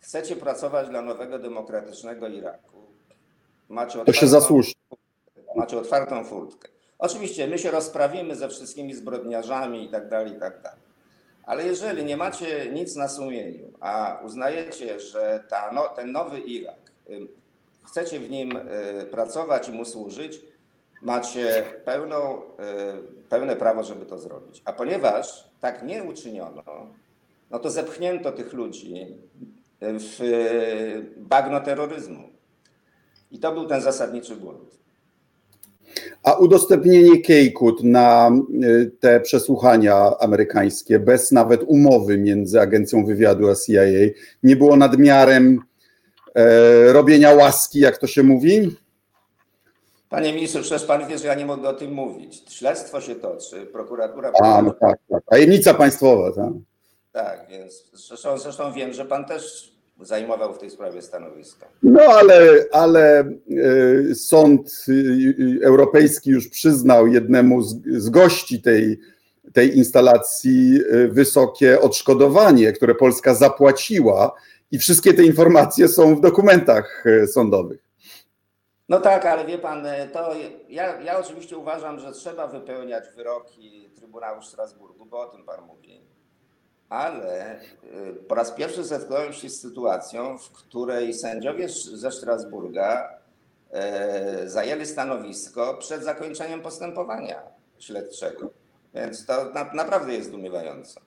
[SPEAKER 2] chcecie pracować dla nowego demokratycznego Iraku.
[SPEAKER 1] Macie to się zasłuży.
[SPEAKER 2] Macie otwartą furtkę. Oczywiście my się rozprawimy ze wszystkimi zbrodniarzami i tak dalej, i tak dalej. Ale jeżeli nie macie nic na sumieniu, a uznajecie, że ta, no, ten nowy Irak, chcecie w nim y, pracować i mu służyć, macie pełną, y, pełne prawo, żeby to zrobić. A ponieważ tak nie uczyniono, no to zepchnięto tych ludzi w bagno terroryzmu. I to był ten zasadniczy błąd.
[SPEAKER 1] A udostępnienie Kejkut na y, te przesłuchania amerykańskie, bez nawet umowy między agencją wywiadu a CIA, nie było nadmiarem e, robienia łaski, jak to się mówi?
[SPEAKER 2] Panie ministrze, przecież pan wie, że ja nie mogę o tym mówić. Śledztwo się toczy, prokuratura.
[SPEAKER 1] A, no tak, tak. Tajemnica państwowa, tak.
[SPEAKER 2] Tak, więc zresztą, zresztą wiem, że pan też zajmował w tej sprawie stanowisko.
[SPEAKER 1] No ale, ale e, sąd e, europejski już przyznał jednemu z, gości tej, tej instalacji e, wysokie odszkodowanie, które Polska zapłaciła i wszystkie te informacje są w dokumentach sądowych.
[SPEAKER 2] No tak, ale wie pan, to ja, ja oczywiście uważam, że trzeba wypełniać wyroki Trybunału Strasburgu, bo o tym pan mówi ale y, po raz pierwszy zetknąłem się z sytuacją, w której sędziowie ze Strasburga e, zajęli stanowisko przed zakończeniem postępowania śledczego. Więc to na, naprawdę jest zdumiewające.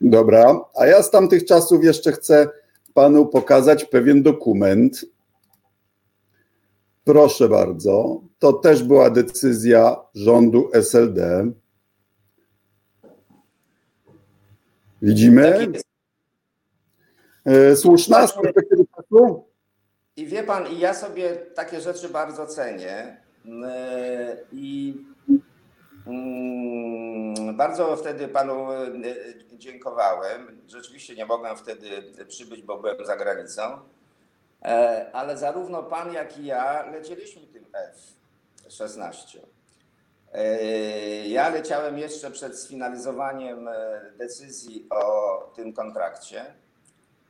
[SPEAKER 1] Dobra, a ja z tamtych czasów jeszcze chcę panu pokazać pewien dokument. Proszę bardzo, to też była decyzja rządu SLD. Widzimy? Tak e, słuszna z perspektywy czasu?
[SPEAKER 2] I wie pan, i ja sobie takie rzeczy bardzo cenię. E, I mm, bardzo wtedy panu e, dziękowałem. Rzeczywiście nie mogłem wtedy przybyć, bo byłem za granicą. Ale zarówno pan, jak i ja lecieliśmy tym F-16. E, ja leciałem jeszcze przed sfinalizowaniem e, decyzji o tym kontrakcie.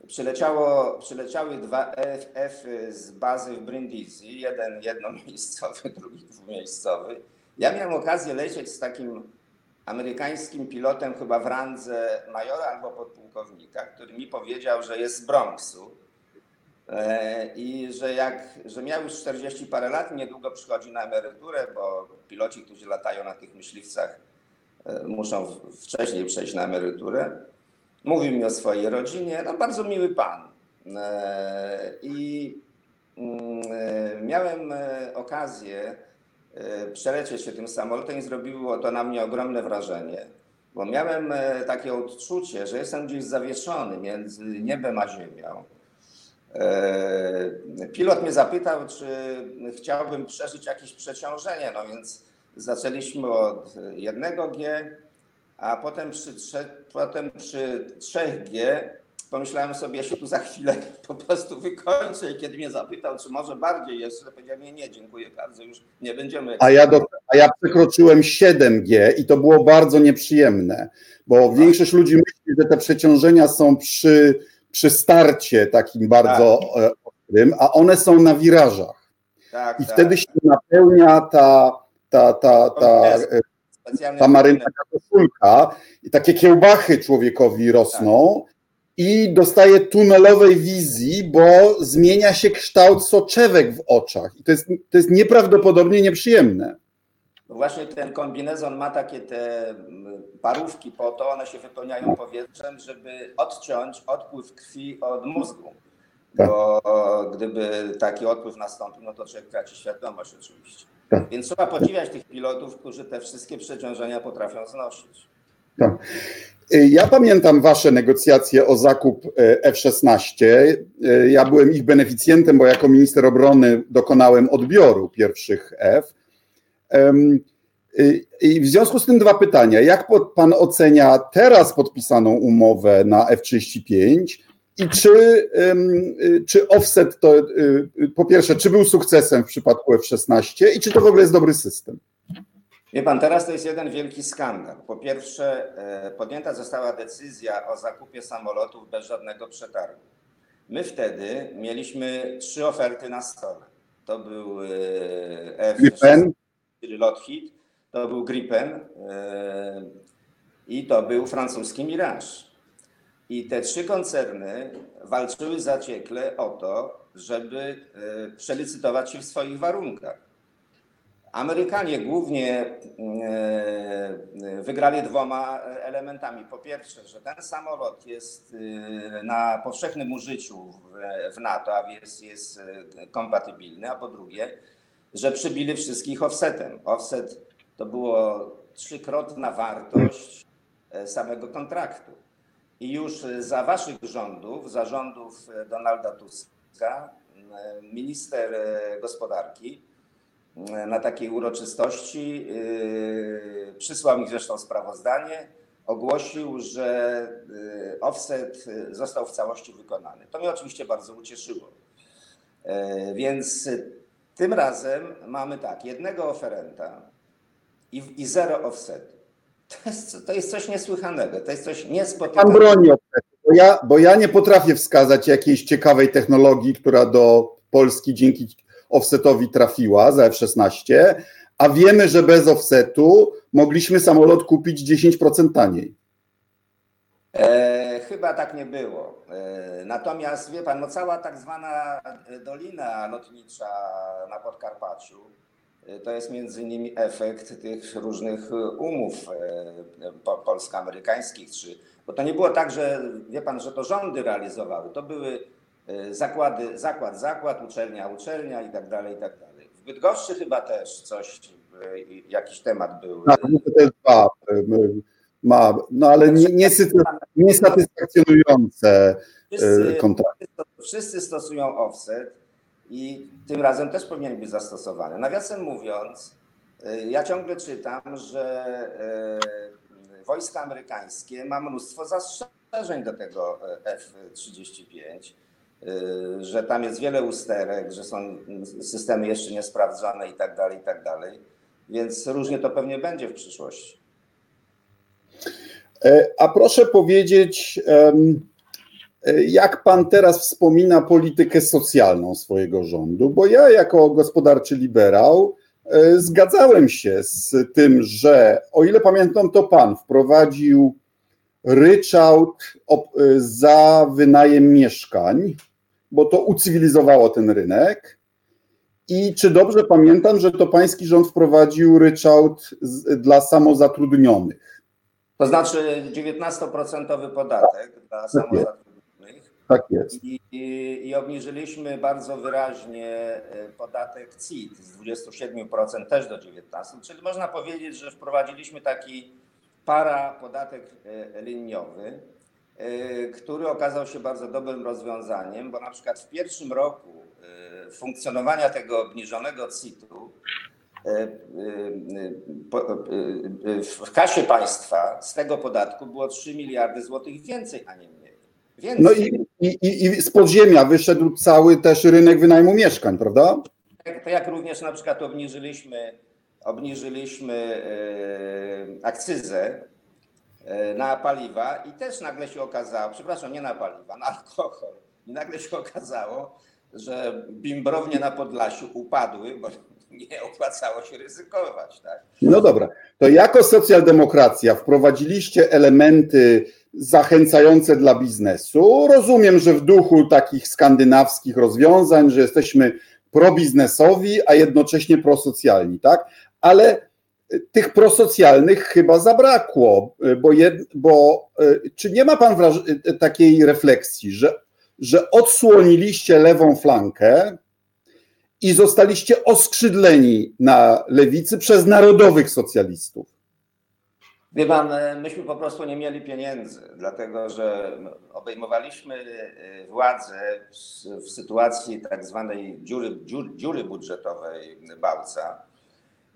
[SPEAKER 2] Przyleciało, przyleciały dwa F, F z bazy w Brindisi, jeden jednomiejscowy, drugi dwumiejscowy. Ja miałem okazję lecieć z takim amerykańskim pilotem, chyba w randze majora albo podpułkownika, który mi powiedział, że jest z Bronxu i że jak, że miał już 40 parę lat, niedługo przychodzi na emeryturę, bo piloci, którzy latają na tych myśliwcach, e, muszą wcześniej przejść na emeryturę. Mówił mi o swojej rodzinie, no bardzo miły pan. E, I mm, miałem okazję przelecieć się tym samolotem i zrobiło to na mnie ogromne wrażenie, bo miałem takie odczucie, że jestem gdzieś zawieszony między niebem a ziemią E, pilot mnie zapytał, czy chciałbym przeżyć jakieś przeciążenie, no więc zaczęliśmy od jednego G, a potem przy, potem przy 3G pomyślałem sobie, ja się tu za chwilę po prostu wykończę i kiedy mnie zapytał, czy może bardziej jeszcze, powiedziałem, nie, nie, dziękuję bardzo, już nie będziemy.
[SPEAKER 1] A ja, do, a ja przekroczyłem 7G i to było bardzo nieprzyjemne, bo większość ludzi myśli, że te przeciążenia są przy przy starcie takim bardzo tak. E, ostrym, a one są na wirażach. Tak, I tak. wtedy się napełnia ta, ta, ta, ta, e, ta marynarka koszulka i takie kiełbachy człowiekowi rosną. i dostaje tunelowej wizji, bo zmienia się kształt soczewek w oczach. I to jest, to jest nieprawdopodobnie nieprzyjemne.
[SPEAKER 2] No właśnie ten kombinezon ma takie te mm, parówki po to, one się wypełniają powietrzem, żeby odciąć odpływ krwi od mózgu. Tak. Bo gdyby taki odpływ nastąpił, no to człowiek traci świadomość oczywiście. Tak. Więc trzeba podziwiać tych pilotów, którzy te wszystkie przeciążenia potrafią znosić.
[SPEAKER 1] Tak. Ja pamiętam Wasze negocjacje o zakup e, F-16. E, ja byłem ich beneficjentem, bo jako minister obrony dokonałem odbioru pierwszych F. I w związku z tym dwa pytania. Jak Pan ocenia teraz podpisaną umowę na F-35 i czy, y, czy offset to, y, po pierwsze, czy był sukcesem w przypadku F-16 i czy to w ogóle jest dobry system?
[SPEAKER 2] Wie pan, teraz to jest jeden wielki skandal. Po pierwsze, e, podjęta została decyzja o zakupie samolotów bez żadnego przetargu. My wtedy mieliśmy trzy oferty na stole. To był e, F-16, czyli Lockheed, to był Gripen e, i to był francuski Mirage. I te trzy koncerny walczyły zaciekle o to, żeby przelicytować się w swoich warunkach. Amerykanie głównie e, wygrali dwoma elementami. Po pierwsze, że ten samolot jest e, na powszechnym użyciu w NATO, a więc jest e, kompatybilny, a po drugie, że przybili wszystkich offsetem. Offset to było trzykrotna wartość samego kontraktu. I już za waszych rządów, za rządów Donalda Tuska, minister gospodarki na takiej uroczystości. Przysłał mi zresztą sprawozdanie, ogłosił, że offset został w całości wykonany. To mnie oczywiście bardzo ucieszyło. Więc tym razem mamy tak, jednego oferenta i, i zero offsetu. To jest, to jest coś niesłychanego, to jest coś niespotykanego.
[SPEAKER 1] Pan broni offsetu, bo ja, bo ja nie potrafię wskazać jakiejś ciekawej technologii, która do Polski dzięki offsetowi trafiła za F-16, a wiemy, że bez offsetu mogliśmy samolot kupić 10% taniej.
[SPEAKER 2] E, chyba tak nie było. E, natomiast wie pan, no cała tak zwana dolina lotnicza na Podkarpaciu e, to jest między innymi efekt tych różnych umów e, polsko-amerykańskich, bo to nie było tak, że wie pan, że to rządy realizowały. To były E, zakłady, zakład, zakład, uczelnia, uczelnia i tak dalej, i tak dalej. W Bydgoszczy chyba też coś, e, jakiś temat był.
[SPEAKER 1] No, to jest dwa, e, ma, no ale nie, niesatysfakcjonujące kontrakty.
[SPEAKER 2] Wszyscy stosują offset i tym razem też powinien być zastosowany. Nawiasem mówiąc, ja ciągle czytam, że wojska amerykańskie ma mnóstwo zastrzeżeń do tego F-35 Y, że tam jest wiele usterek, że są systemy jeszcze niesprawdzone i tak dalej, i tak dalej. Więc różnie to pewnie będzie w przyszłości.
[SPEAKER 1] E, a proszę powiedzieć, e, jak pan teraz wspomina politykę socjalną swojego rządu? Bo ja, jako gospodarczy liberał, e, zgadzałem się z tym, że o ile pamiętam, to pan wprowadził ryczałt za wynajem mieszkań bo to ucywilizowało ten rynek. I czy dobrze pamiętam, że to pański rząd wprowadził ryczałt dla samozatrudnionych?
[SPEAKER 2] To znaczy 19% podatek tak, dla samozatrudnionych.
[SPEAKER 1] Tak jest.
[SPEAKER 2] I, i, I, obniżyliśmy bardzo wyraźnie e, podatek CIT z 27% też do 19%. Czyli można powiedzieć, że wprowadziliśmy taki para podatek e, liniowy E, który okazał się bardzo dobrym rozwiązaniem, bo na przykład w pierwszym roku funkcjonowania tego obniżonego CIT-u w kasie państwa z tego podatku było 3 miliardy złotych więcej, a nie mniej.
[SPEAKER 1] Więcej. No i, i, i z podziemia wyszedł cały też rynek wynajmu mieszkań, prawda?
[SPEAKER 2] Tak, to jak również na przykład obniżyliśmy, obniżyliśmy akcyzę E, na paliwa i też nagle się okazało, przepraszam, nie na paliwa, na alkohol. I nagle się okazało, że bimbrownie na Podlasiu upadły, bo nie opłacało się ryzykować. Tak?
[SPEAKER 1] No dobra, to jako socjaldemokracja wprowadziliście elementy zachęcające dla biznesu. Rozumiem, że w duchu takich skandynawskich rozwiązań, że jesteśmy probiznesowi, a jednocześnie prosocjalni, tak? Ale tych prosocjalnych chyba zabrakło, bo, jed, bo czy nie ma pan takiej refleksji, że, że odsłoniliście lewą flankę i zostaliście oskrzydleni na lewicy przez narodowych socjalistów?
[SPEAKER 2] Wie pan, myśmy po prostu nie mieli pieniędzy, dlatego że obejmowaliśmy władzę w, sytuacji tak zwanej dziury, dziury, budżetowej Bałca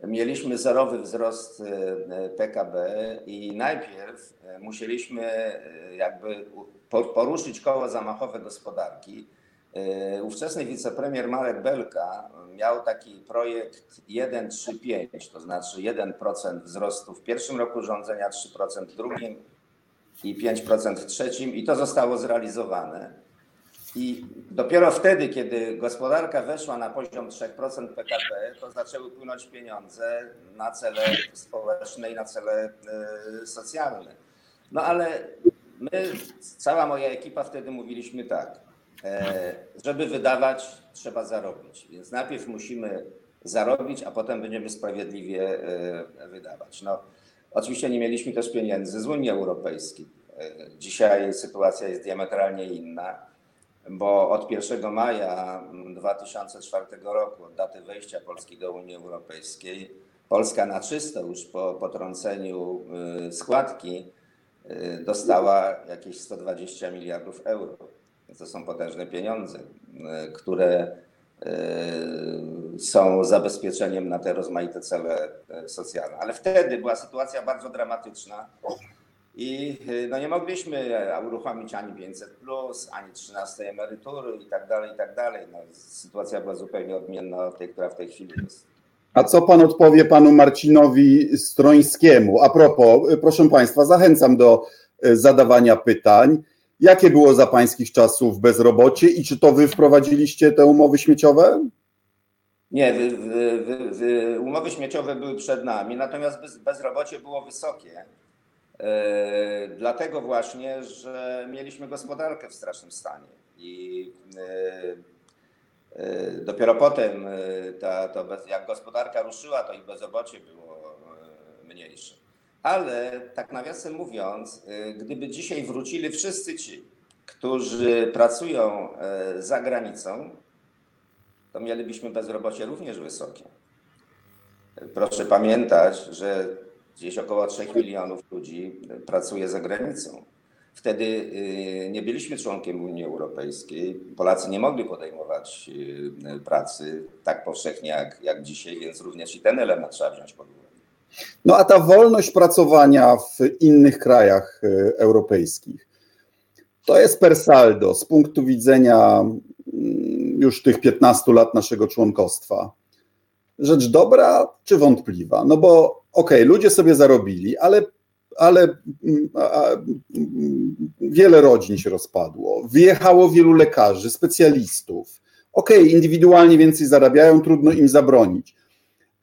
[SPEAKER 2] mieliśmy zerowy wzrost e, PKB i najpierw e, musieliśmy e, jakby poruszyć koło zamachowe gospodarki. Ówczesny wicepremier Marek Belka miał taki projekt 1,35, to znaczy 1% wzrostu w pierwszym roku rządzenia, 3% w drugim i 5% w trzecim i to zostało zrealizowane. I dopiero wtedy, kiedy gospodarka weszła na poziom 3% PKB, to zaczęły płynąć pieniądze na cele społeczne i na cele e, socjalne. No ale my, cała moja ekipa wtedy mówiliśmy tak, e, żeby wydawać, trzeba zarobić. Więc najpierw musimy zarobić, a potem będziemy sprawiedliwie e, wydawać. No, oczywiście nie mieliśmy też pieniędzy z Unii Europejskiej. Dzisiaj sytuacja jest diametralnie inna bo od 1 maja 2004 roku, od daty wejścia Polski do Unii Europejskiej, Polska na czysto już po potrąceniu składki dostała jakieś 120 miliardów euro. To są potężne pieniądze, y, które są zabezpieczeniem na te rozmaite cele socjalne. Ale wtedy była sytuacja bardzo dramatyczna i no nie mogliśmy e, uruchomić ani 500, plus, ani 13 emerytury i tak dalej, i tak dalej. No, sytuacja była zupełnie odmienna od tej, która w tej chwili jest.
[SPEAKER 1] A co pan odpowie panu Marcinowi Strońskiemu? A propos, proszę państwa, zachęcam do zadawania pytań. Jakie było za pańskich czasów bezrobocie i czy to wy wprowadziliście te umowy śmieciowe?
[SPEAKER 2] Nie, wy, wy, wy, umowy śmieciowe były przed nami, natomiast bez, bezrobocie było wysokie. E, dlatego właśnie, że mieliśmy gospodarkę w strasznym stanie i e, e, dopiero potem, ta, to bez, jak gospodarka ruszyła, to i bezrobocie było mniejsze. Ale tak nawiasem mówiąc, gdyby dzisiaj wrócili wszyscy ci, którzy pracują za granicą, to mielibyśmy bezrobocie również wysokie. Proszę pamiętać, że gdzieś około 3 milionów ludzi pracuje za granicą. Wtedy y, nie byliśmy członkiem Unii Europejskiej. Polacy nie mogli podejmować y, pracy tak powszechnie jak, jak dzisiaj, więc również i ten element trzeba wziąć pod uwagę.
[SPEAKER 1] No a ta wolność pracowania w innych krajach y, europejskich to jest per saldo z punktu widzenia mm, już tych 15 lat naszego członkostwa. Rzecz dobra czy wątpliwa? No bo okej, okay, ludzie sobie zarobili, ale, ale mm, a, mm, wiele rodzin się rozpadło, wyjechało wielu lekarzy, specjalistów. Okej, okay, indywidualnie więcej zarabiają, trudno im zabronić.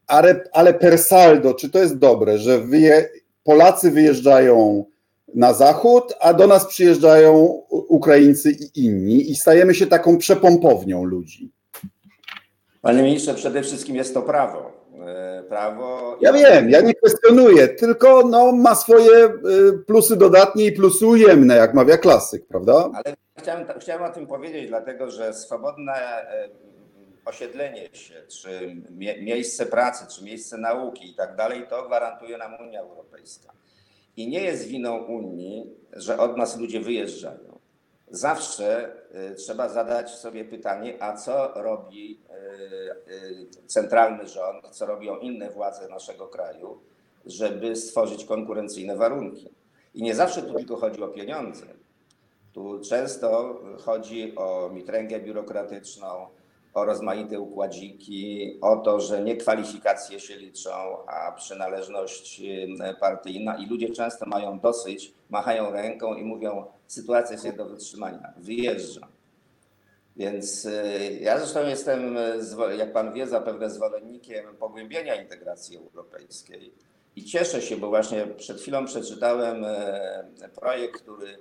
[SPEAKER 1] Ale, ale per saldo, czy to jest dobre, że wyje, Polacy wyjeżdżają na zachód, a do nas przyjeżdżają Ukraińcy i inni i stajemy się taką przepompownią ludzi?
[SPEAKER 2] Panie ministrze, przede wszystkim jest to prawo. E, prawo.
[SPEAKER 1] Ja wiem, ja nie kwestionuję, tylko no, ma swoje e, plusy dodatnie i plusy ujemne, jak mawia klasyk, prawda?
[SPEAKER 2] Ale chciałem, chciałem o tym powiedzieć, dlatego że swobodne e, osiedlenie się, czy miejsce pracy, czy miejsce nauki i tak dalej, to gwarantuje nam Unia Europejska. I nie jest winą Unii, że od nas ludzie wyjeżdżają zawsze y, trzeba zadać sobie pytanie, a co robi y, y, centralny rząd, co robią inne władze naszego kraju, żeby stworzyć konkurencyjne warunki. I nie zawsze tu tylko chodzi o pieniądze. Tu często chodzi o mitręgę biurokratyczną, o rozmaite układziki, o to, że nie kwalifikacje się liczą, a przynależność partyjna. I ludzie często mają dosyć, machają ręką i mówią, sytuacja jest nie do wytrzymania, wyjeżdżam. Więc ja zresztą jestem, jak pan wie, zapewne zwolennikiem pogłębienia integracji europejskiej. I cieszę się, bo właśnie przed chwilą przeczytałem projekt, który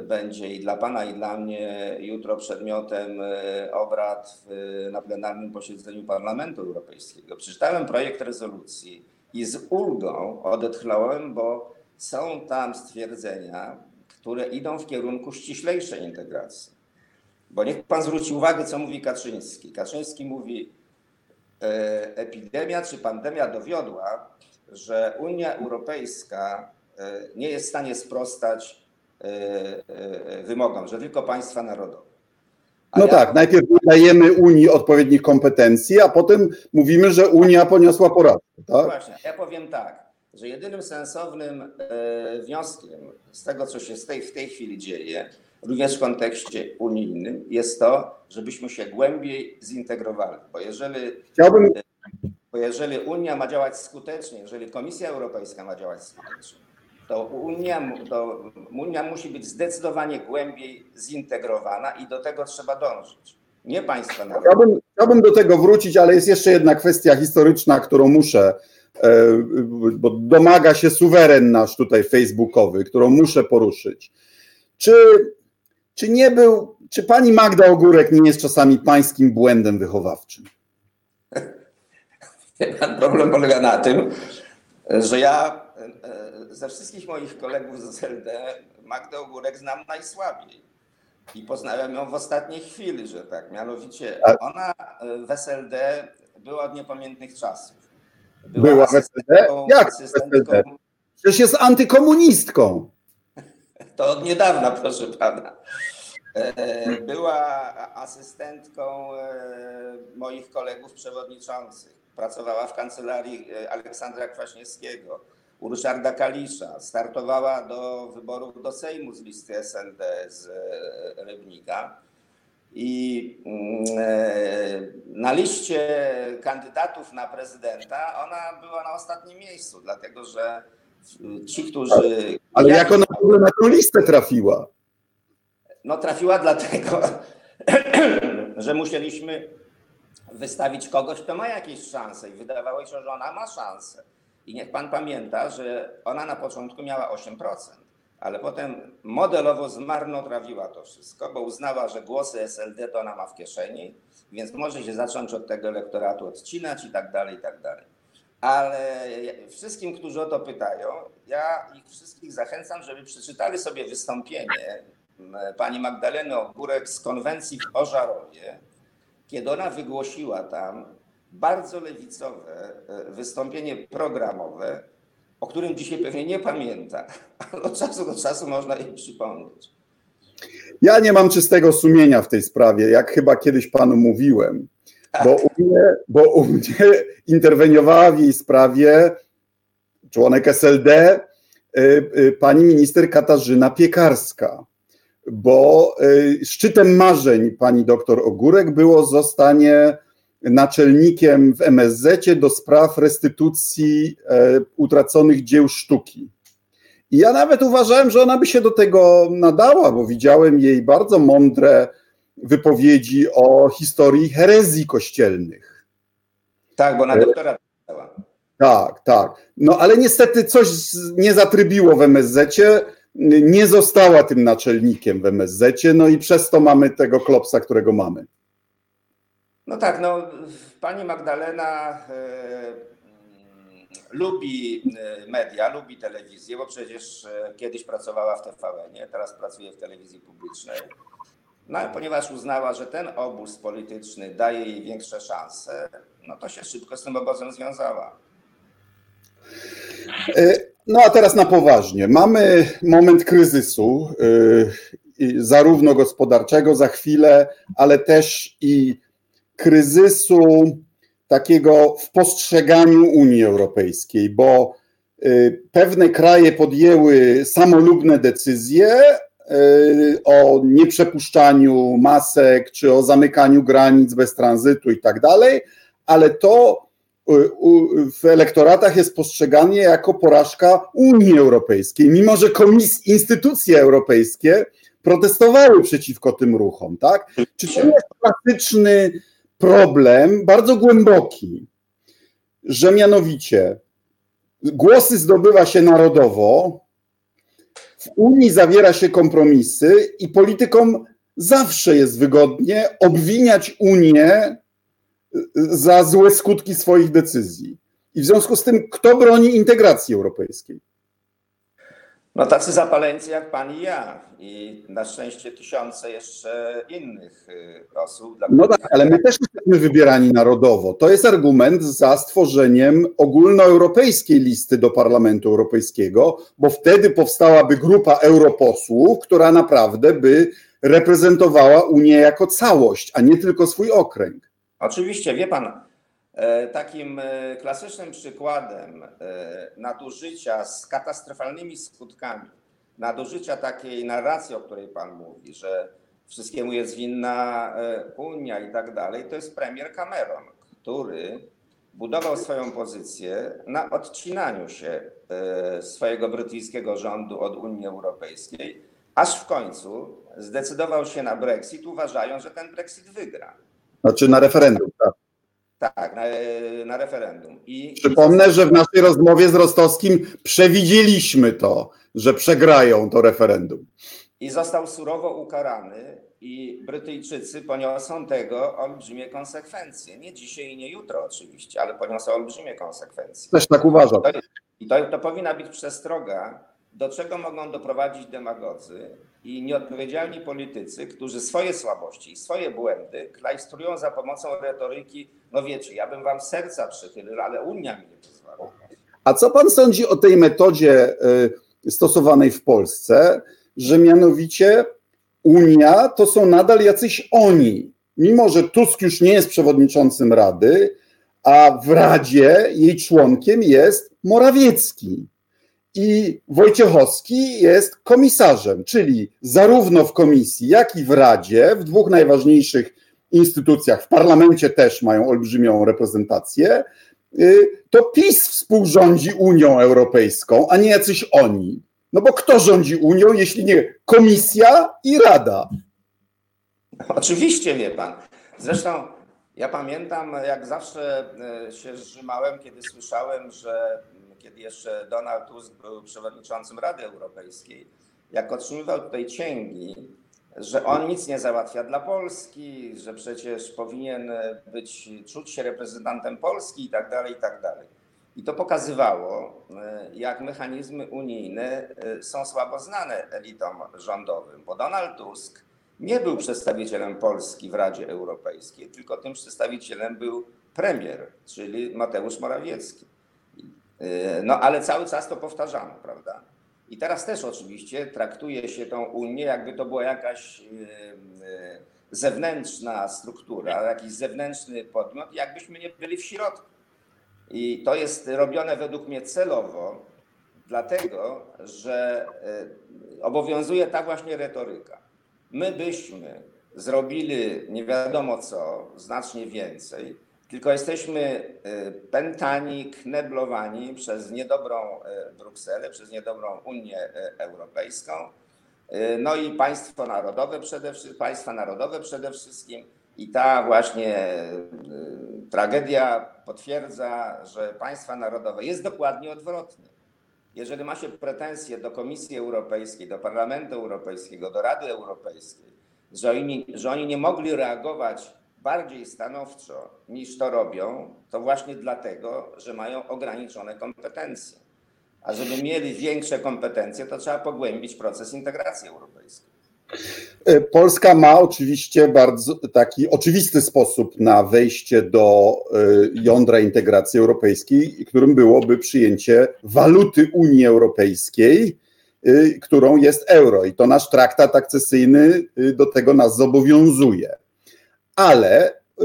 [SPEAKER 2] będzie i dla Pana, i dla mnie jutro przedmiotem e, obrad w, na plenarnym posiedzeniu Parlamentu Europejskiego. Przeczytałem projekt rezolucji i z ulgą odetchnąłem, bo są tam stwierdzenia, które idą w kierunku ściślejszej integracji. Bo niech Pan zwróci uwagę, co mówi Kaczyński. Kaczyński mówi, e, epidemia czy pandemia dowiodła, że Unia Europejska e, nie jest w stanie sprostać wymogom, że tylko państwa narodowe.
[SPEAKER 1] A no ja... tak, najpierw dajemy Unii odpowiednich kompetencji, a potem mówimy, że Unia poniosła porażkę. Tak?
[SPEAKER 2] Właśnie, ja powiem tak, że jedynym sensownym e, wnioskiem z tego, co się w tej chwili dzieje, również w kontekście unijnym, jest to, żebyśmy się głębiej zintegrowali. Bo jeżeli, Chciałbym... bo jeżeli Unia ma działać skutecznie, jeżeli Komisja Europejska ma działać skutecznie, to Unia, to Unia musi być zdecydowanie głębiej zintegrowana i do tego trzeba dążyć. Nie państwa narodowe.
[SPEAKER 1] Chciałbym, chciałbym do tego wrócić, ale jest jeszcze jedna kwestia historyczna, którą muszę, e, bo domaga się suweren nasz tutaj facebookowy, którą muszę poruszyć. Czy, czy nie był, czy pani Magda Ogórek nie jest czasami pańskim błędem wychowawczym?
[SPEAKER 2] Problem polega na tym, że ja e, ze wszystkich moich kolegów z SLD Magdę Ogórek znam najsłabiej. I poznałem ją w ostatniej chwili, że tak. Mianowicie ona w SLD była od niepamiętnych czasów.
[SPEAKER 1] Była, była w SLD? Jak w SLD? Przecież jest antykomunistką.
[SPEAKER 2] To od niedawna, proszę pana. E, była asystentką e, moich kolegów przewodniczących. Pracowała w kancelarii e, Aleksandra Kwaśniewskiego u Ryszarda Kalisza. Startowała do wyborów do Sejmu z listy SND z e, Rybnika. I mm, e, na liście kandydatów na prezydenta ona była na ostatnim miejscu, dlatego że ci, którzy.
[SPEAKER 1] Ale jak ona w ogóle na tę listę trafiła?
[SPEAKER 2] No, trafiła dlatego, że musieliśmy wystawić kogoś, kto ma jakieś szanse, i wydawało się, że ona ma szansę. I niech pan pamięta, że ona na początku miała 8%, ale potem modelowo zmarnotrawiła to wszystko, bo uznała, że głosy SLD to ona ma w kieszeni, więc może się zacząć od tego elektoratu odcinać i tak dalej, i tak dalej. Ale wszystkim, którzy o to pytają, ja ich wszystkich zachęcam, żeby przeczytali sobie wystąpienie pani Magdaleny Ogórek z konwencji w Ożarowie, kiedy ona wygłosiła tam bardzo lewicowe e, wystąpienie programowe, o którym dzisiaj pewnie nie pamięta, ale od czasu do czasu można jej przypomnieć.
[SPEAKER 1] Ja nie mam czystego sumienia w tej sprawie, jak chyba kiedyś panu mówiłem, bo, tak. u mnie, bo u mnie interweniowała w jej sprawie członek SLD, e, e, pani minister Katarzyna Piekarska, bo szczytem marzeń pani doktor Ogórek było zostanie naczelnikiem w MSZ do spraw restytucji e, utraconych dzieł sztuki. I ja nawet uważałem, że ona by się do tego nadała, bo widziałem jej bardzo mądre wypowiedzi o historii herezji kościelnych.
[SPEAKER 2] Tak, bo na doktora pisała.
[SPEAKER 1] Tak, tak. No ale niestety coś nie zatrybiło w MSZ. Nie została tym naczelnikiem w MSZ, no i przez to mamy tego klopsa, którego mamy.
[SPEAKER 2] No tak, no pani Magdalena e, lubi e, media, lubi telewizję, bo przecież e, kiedyś pracowała w TVN, teraz pracuje w telewizji publicznej. No ponieważ uznała, że ten obóz polityczny daje jej większe szanse, no to się szybko z tym obozem związała.
[SPEAKER 1] No a teraz na poważnie. Mamy moment kryzysu, zarówno gospodarczego za chwilę, ale też i kryzysu takiego w postrzeganiu Unii Europejskiej, bo y, pewne kraje podjęły samolubne decyzje y, o nieprzepuszczaniu masek czy o zamykaniu granic bez tranzytu i tak dalej, ale to y, w elektoratach jest postrzegane jako porażka Unii Europejskiej, mimo że komis- instytucje europejskie protestowały przeciwko tym ruchom, tak? Czy to jest klasyczny problem, bardzo głęboki, że mianowicie głosy zdobywa się narodowo, w Unii zawiera się kompromisy i politykom zawsze jest wygodnie obwiniać Unię za złe skutki swoich decyzji. I w związku z tym, kto broni integracji europejskiej?
[SPEAKER 2] No tacy zapaleńcy jak pan i ja i na szczęście tysiące jeszcze innych y, osób.
[SPEAKER 1] No tak, ale my też jesteśmy wybierani narodowo. To jest argument za stworzeniem ogólnoeuropejskiej listy do Parlamentu Europejskiego, bo wtedy powstałaby grupa europosłów, która naprawdę by reprezentowała Unię jako całość, a nie tylko swój okręg.
[SPEAKER 2] Oczywiście, wie pan, takim e, klasycznym przykładem e, nadużycia z katastrofalnymi skutkami, nadużycia takiej narracji, o której pan mówi, że wszystkiemu jest winna Unia i tak dalej, to jest premier Cameron, który budował swoją pozycję na odcinaniu się swojego brytyjskiego rządu od Unii Europejskiej, aż w końcu zdecydował się na Brexit, uważając, że ten Brexit wygra.
[SPEAKER 1] Znaczy na referendum, tak.
[SPEAKER 2] Tak, na, na referendum.
[SPEAKER 1] I, Przypomnę, i... że w naszej rozmowie z Rostowskim przewidzieliśmy to, że przegrają to referendum.
[SPEAKER 2] I został surowo ukarany i Brytyjczycy poniosą tego olbrzymie konsekwencje. Nie dzisiaj i nie jutro oczywiście, ale poniosą olbrzymie konsekwencje.
[SPEAKER 1] Też tak uważam.
[SPEAKER 2] I to, to, to powinna być przestroga, do czego mogą doprowadzić demagodzy i nieodpowiedzialni politycy, którzy swoje słabości i swoje błędy klajstrują za pomocą retoryki, no wiecie, ja bym wam serca przychylił, ale Unia mi nie pozwala.
[SPEAKER 1] A co pan sądzi o tej metodzie y, stosowanej w Polsce, że mianowicie Unia to są nadal jacyś oni, mimo że Tusk już nie jest przewodniczącym Rady, a w Radzie jej członkiem jest Morawiecki i Wojciechowski jest komisarzem, czyli zarówno w komisji, jak i w Radzie, w dwóch najważniejszych instytucjach, w parlamencie też mają olbrzymią reprezentację, y, to PiS współrządzi Unią Europejską, a nie jacyś oni. No bo kto rządzi Unią, jeśli nie komisja i Rada?
[SPEAKER 2] Oczywiście, wie pan. Zresztą ja pamiętam, jak zawsze y, się zrzymałem, kiedy słyszałem, że kiedy jeszcze Donald Tusk był przewodniczącym Rady Europejskiej, jak otrzymywał tutaj cięgi, że on nic nie załatwia dla Polski, że przecież powinien być, czuć się reprezentantem Polski i tak dalej, i tak dalej. I to pokazywało, jak mechanizmy unijne są słabo znane elitom rządowym, bo Donald Tusk nie był przedstawicielem Polski w Radzie Europejskiej, tylko tym przedstawicielem był premier, czyli Mateusz Morawiecki. Y, no ale cały czas to powtarzamy, prawda? I teraz też oczywiście traktuje się tą Unię, jakby to była jakaś y, y, zewnętrzna struktura, jakiś zewnętrzny podmiot, jakbyśmy nie byli w środku. I to jest robione według mnie celowo, dlatego że obowiązuje ta właśnie retoryka. My byśmy zrobili nie wiadomo co, znacznie więcej, tylko jesteśmy y, pętani, kneblowani przez niedobrą y, Brukselę, przez niedobrą Unię y, Europejską. No i państwo narodowe przede wszystkim, państwa narodowe przede wszystkim. I ta właśnie tragedia potwierdza, że państwa narodowe jest dokładnie odwrotnie. Jeżeli ma się pretensje do Komisji Europejskiej, do Parlamentu Europejskiego, do Rady Europejskiej, że oni, że oni nie mogli reagować bardziej stanowczo niż to robią, to właśnie dlatego, że mają ograniczone kompetencje. A żeby mieli większe kompetencje, to trzeba pogłębić proces integracji europejskiej.
[SPEAKER 1] Polska ma oczywiście bardzo taki oczywisty sposób na wejście do e, jądra integracji europejskiej, którym byłoby przyjęcie waluty Unii Europejskiej, e, którą jest euro. I to nasz traktat akcesyjny do tego nas zobowiązuje ale y,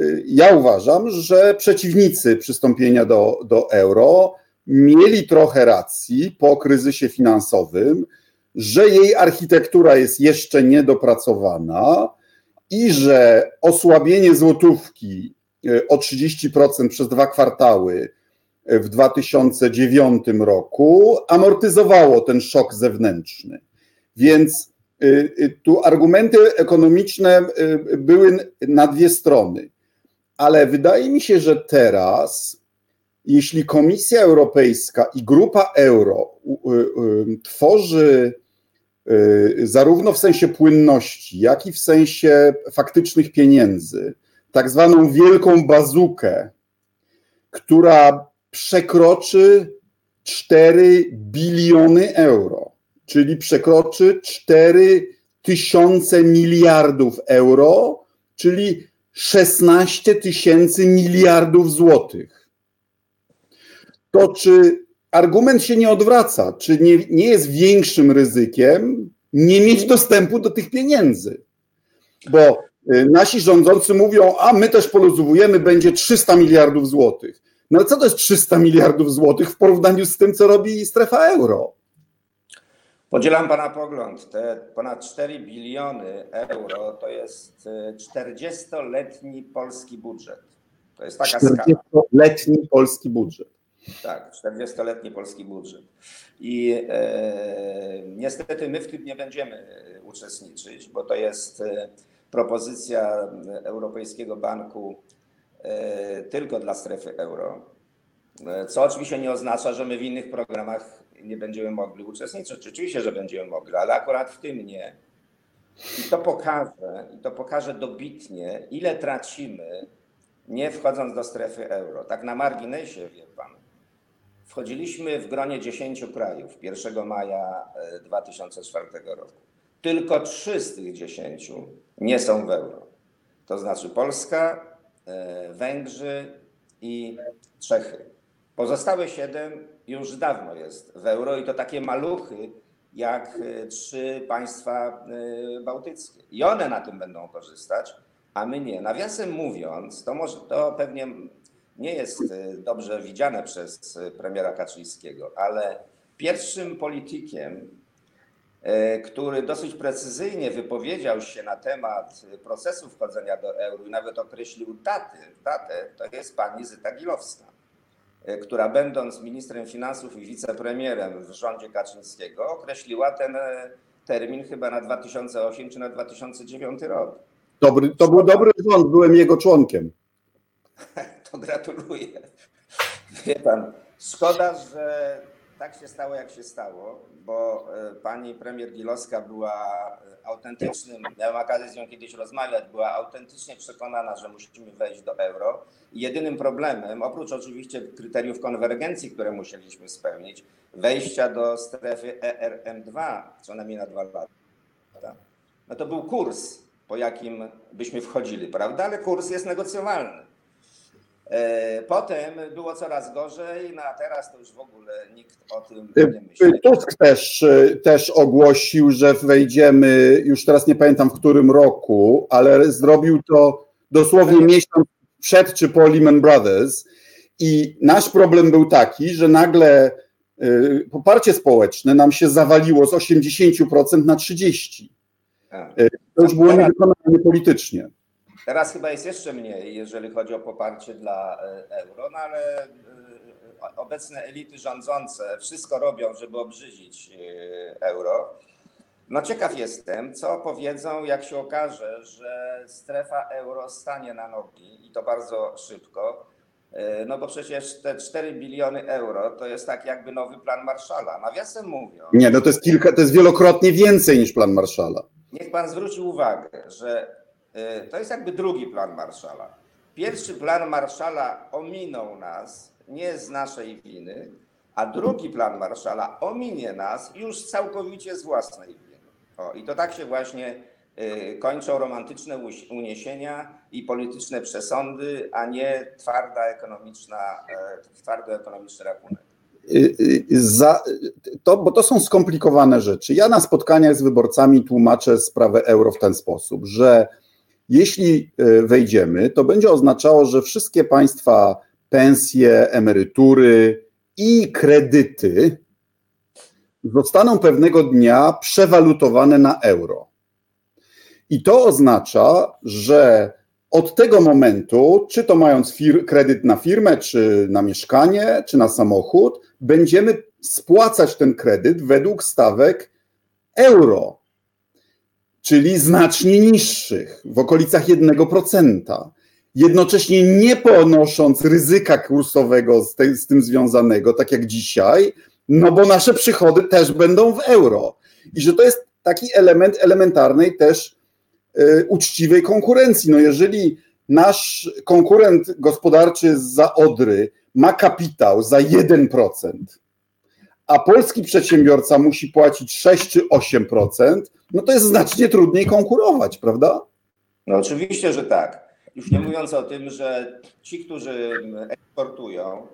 [SPEAKER 1] y, ja uważam, że przeciwnicy przystąpienia do, do euro mieli trochę racji po kryzysie finansowym, że jej architektura jest jeszcze niedopracowana i że osłabienie złotówki y, o 30% przez dwa kwartały w 2009 roku amortyzowało ten szok zewnętrzny. Więc tu argumenty ekonomiczne były na dwie strony, ale wydaje mi się, że teraz, jeśli Komisja Europejska i Grupa Euro tworzy zarówno w sensie płynności, jak i w sensie faktycznych pieniędzy, tak zwaną wielką bazukę, która przekroczy 4 biliony euro, czyli przekroczy 4 tysiące miliardów euro, czyli 16 tysięcy miliardów złotych. To czy argument się nie odwraca? Czy nie, nie jest większym ryzykiem nie mieć dostępu do tych pieniędzy? Bo y, nasi rządzący mówią, a my też poluzowujemy, będzie 300 miliardów złotych. No ale co to jest 300 miliardów złotych w porównaniu z tym, co robi strefa euro?
[SPEAKER 2] Podzielam Pana pogląd. Te ponad 4 biliony euro to jest 40-letni y, polski budżet. To jest taka
[SPEAKER 1] 40-letni polski budżet.
[SPEAKER 2] Tak, 40-letni polski budżet. I e, niestety my w tym nie będziemy uczestniczyć, bo to jest e, propozycja Europejskiego Banku E, tylko dla strefy euro. E, co oczywiście nie oznacza, że my w innych programach nie będziemy mogli uczestniczyć. Oczywiście, że będziemy mogli, ale akurat w tym nie. I to pokaże, i to pokaże dobitnie, ile tracimy, nie wchodząc do strefy euro. Tak na marginesie, wie pan. Wchodziliśmy w gronie 10 krajów 1 maja 2004 e, roku. Tylko 3 z tych 10 nie są w euro. To znaczy Polska, E, Węgrzy i Czechy. Pozostałe siedem już dawno jest w euro i to takie maluchy jak e, trzy państwa e, bałtyckie. I one na tym będą korzystać, a my nie. Nawiasem mówiąc, to, może, to pewnie nie jest dobrze widziane przez premiera Kaczyńskiego, ale pierwszym politykiem, E, który dosyć precyzyjnie wypowiedział się na temat procesu wchodzenia do euro i nawet określił daty, datę, to jest pani Zyta Gilowska, e, która będąc ministrem finansów i wicepremierem w rządzie Kaczyńskiego określiła ten e, termin chyba na 2008 czy na 2009 rok.
[SPEAKER 1] Dobry, to był dobry rząd, byłem jego członkiem.
[SPEAKER 2] To gratuluję. Wie pan, szkoda, że tak się stało, jak się stało, bo e, pani premier Gilowska była e, autentycznym, miałem okazję z nią kiedyś rozmawiać, była autentycznie przekonana, że musimy wejść do euro. Jedynym problemem, oprócz oczywiście kryteriów konwergencji, które musieliśmy spełnić, wejścia do strefy ERM2, co najmniej na dwa lata, no to był kurs, po jakim byśmy wchodzili, prawda? Ale kurs jest negocjowalny. E, potem było coraz gorzej, no a teraz to już w ogóle nikt o tym nie myśli.
[SPEAKER 1] Tusk też, też ogłosił, że wejdziemy, już teraz nie pamiętam w którym roku, ale zrobił to dosłownie miesiąc przed czy po Lehman Brothers. I nasz problem był taki, że nagle poparcie społeczne nam się zawaliło z 80% na 30%. Y, to już było niewykonalne politycznie.
[SPEAKER 2] Teraz chyba jest jeszcze mniej, jeżeli chodzi o poparcie dla e, euro, no ale e, obecne elity rządzące wszystko robią, żeby obrzydzić e, euro. No ciekaw jestem, co powiedzą, jak się okaże, że strefa euro stanie na nogi i to bardzo szybko. No bo przecież te 4 biliony euro to jest tak jakby nowy plan Marszala. Nawiasem mówiąc.
[SPEAKER 1] Nie, no to jest kilka, to jest wielokrotnie więcej niż plan Marszala.
[SPEAKER 2] Niech pan zwróci uwagę, że E, to jest jakby drugi plan Marszala. Pierwszy plan Marszala ominął nas nie z naszej winy, a drugi plan Marszala ominie nas już całkowicie z własnej winy. O, I to tak się właśnie y, kończą romantyczne uniesienia i polityczne przesądy, a nie twarda ekonomiczna, y, twardy ekonomiczny rachunek.
[SPEAKER 1] Za, to, bo to są skomplikowane rzeczy. Ja na spotkaniach z wyborcami tłumaczę sprawę euro w ten sposób, że jeśli e, wejdziemy, to będzie oznaczało, że wszystkie państwa pensje, emerytury i kredyty zostaną pewnego dnia przewalutowane na euro. I to oznacza, że od tego momentu, czy to mając kredyt na firmę, czy na mieszkanie, czy na samochód, będziemy spłacać ten kredyt według stawek euro. Czyli znacznie niższych, w okolicach 1%, jednocześnie nie ponosząc ryzyka kursowego z, te, z tym związanego, tak jak dzisiaj, no bo nasze przychody też będą w euro. I że to jest taki element elementarnej też y, uczciwej konkurencji. No jeżeli nasz konkurent gospodarczy za Odry ma kapitał za 1%, a polski przedsiębiorca musi płacić 6 czy 8%, no to jest znacznie trudniej konkurować, prawda?
[SPEAKER 2] No oczywiście, że tak. Już nie mówiąc o tym, że ci, którzy eksportują,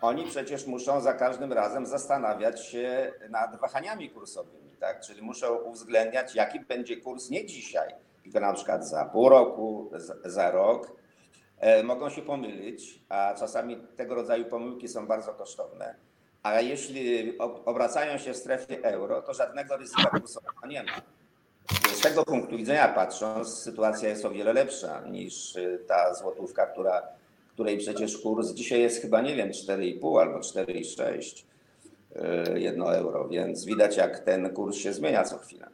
[SPEAKER 2] oni przecież muszą za każdym razem zastanawiać się nad wahaniami kursowymi, tak? Czyli muszą uwzględniać, jaki będzie kurs nie dzisiaj, tylko na przykład za pół roku, za, rok. E, mogą się pomylić, a czasami tego rodzaju pomyłki są bardzo kosztowne. Ale jeśli obracają się w strefie euro, to żadnego ryzyka kursowego nie ma. Z tego punktu widzenia patrząc, sytuacja jest o wiele lepsza niż y, ta złotówka, która, której przecież kurs dzisiaj jest chyba, nie wiem, 4,5 albo 4,6 y, jedno euro, więc widać jak ten kurs się zmienia co chwilę.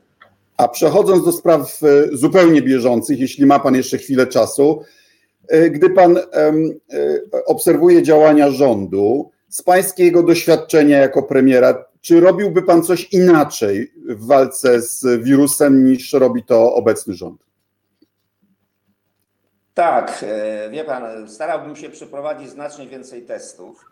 [SPEAKER 1] A przechodząc do spraw y, zupełnie bieżących, jeśli ma Pan jeszcze chwilę czasu, gdy Pan obserwuje działania rządu, z Pańskiego doświadczenia jako premiera, czy robiłby Pan coś inaczej w walce z wirusem niż robi to obecny rząd?
[SPEAKER 2] Tak, e, wie Pan, starałbym się przeprowadzić znacznie więcej testów,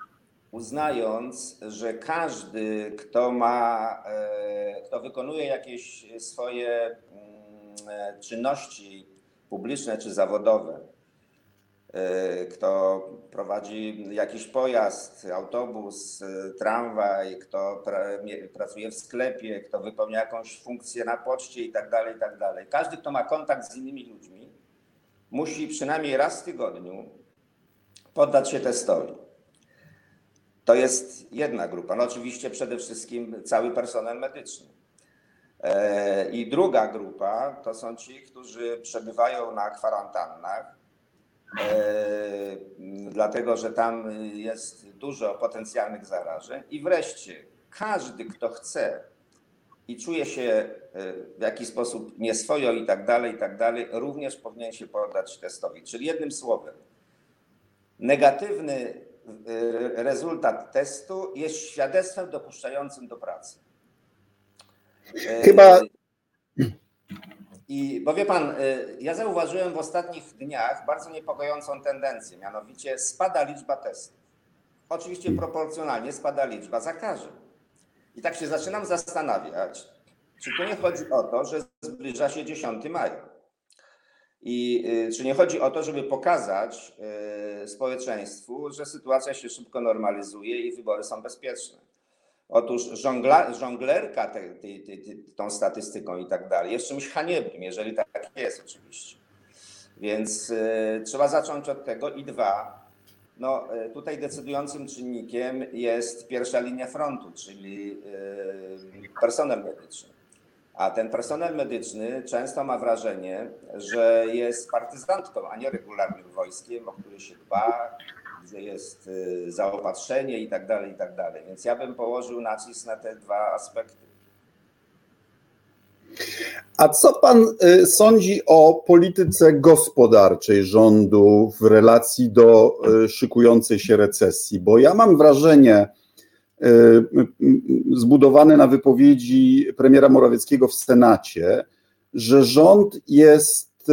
[SPEAKER 2] uznając, że każdy, kto ma, e, kto wykonuje jakieś swoje mm, e, czynności publiczne czy zawodowe, kto prowadzi jakiś pojazd, autobus, e, tramwaj, kto pracuje w sklepie, kto wypełnia jakąś funkcję na poczcie i tak dalej, i tak. Każdy, kto ma kontakt z innymi ludźmi, musi przynajmniej raz w tygodniu poddać się testowi. To jest jedna grupa. No oczywiście przede wszystkim cały personel medyczny. E, I druga grupa to są ci, którzy przebywają na kwarantannach, dlatego że tam jest dużo potencjalnych zarażeń. I wreszcie każdy, kto chce i czuje się e, w jakiś sposób nieswojo i tak dalej, i tak dalej, również powinien się poddać testowi. Czyli jednym słowem, negatywny e, rezultat testu jest świadectwem dopuszczającym do pracy.
[SPEAKER 1] Chyba
[SPEAKER 2] i bo wie pan, y, ja zauważyłem w ostatnich dniach bardzo niepokojącą tendencję, mianowicie spada liczba testów. Oczywiście proporcjonalnie spada liczba zakażeń. I tak się zaczynam zastanawiać, czy tu nie chodzi o to, że zbliża się 10 maja. I y, czy nie chodzi o to, żeby pokazać y, społeczeństwu, że sytuacja się szybko normalizuje i wybory są bezpieczne. Otóż żongla, żonglerka te, te, te, tą statystyką i tak dalej jest czymś haniebnym, jeżeli tak jest oczywiście. Więc y, trzeba zacząć od tego i dwa, no y, tutaj decydującym czynnikiem jest pierwsza linia frontu, czyli y, personel medyczny. A ten personel medyczny często ma wrażenie, że jest partyzantką, a nie regularnym wojskiem, o który się dba, gdzie jest y, zaopatrzenie i tak dalej, i tak dalej. Więc ja bym położył nacisk na te dwa aspekty.
[SPEAKER 1] A co pan y, sądzi o polityce gospodarczej rządu w relacji do y, szykującej się recesji? Bo ja mam wrażenie, zbudowane na wypowiedzi premiera Morawieckiego w Senacie, że rząd jest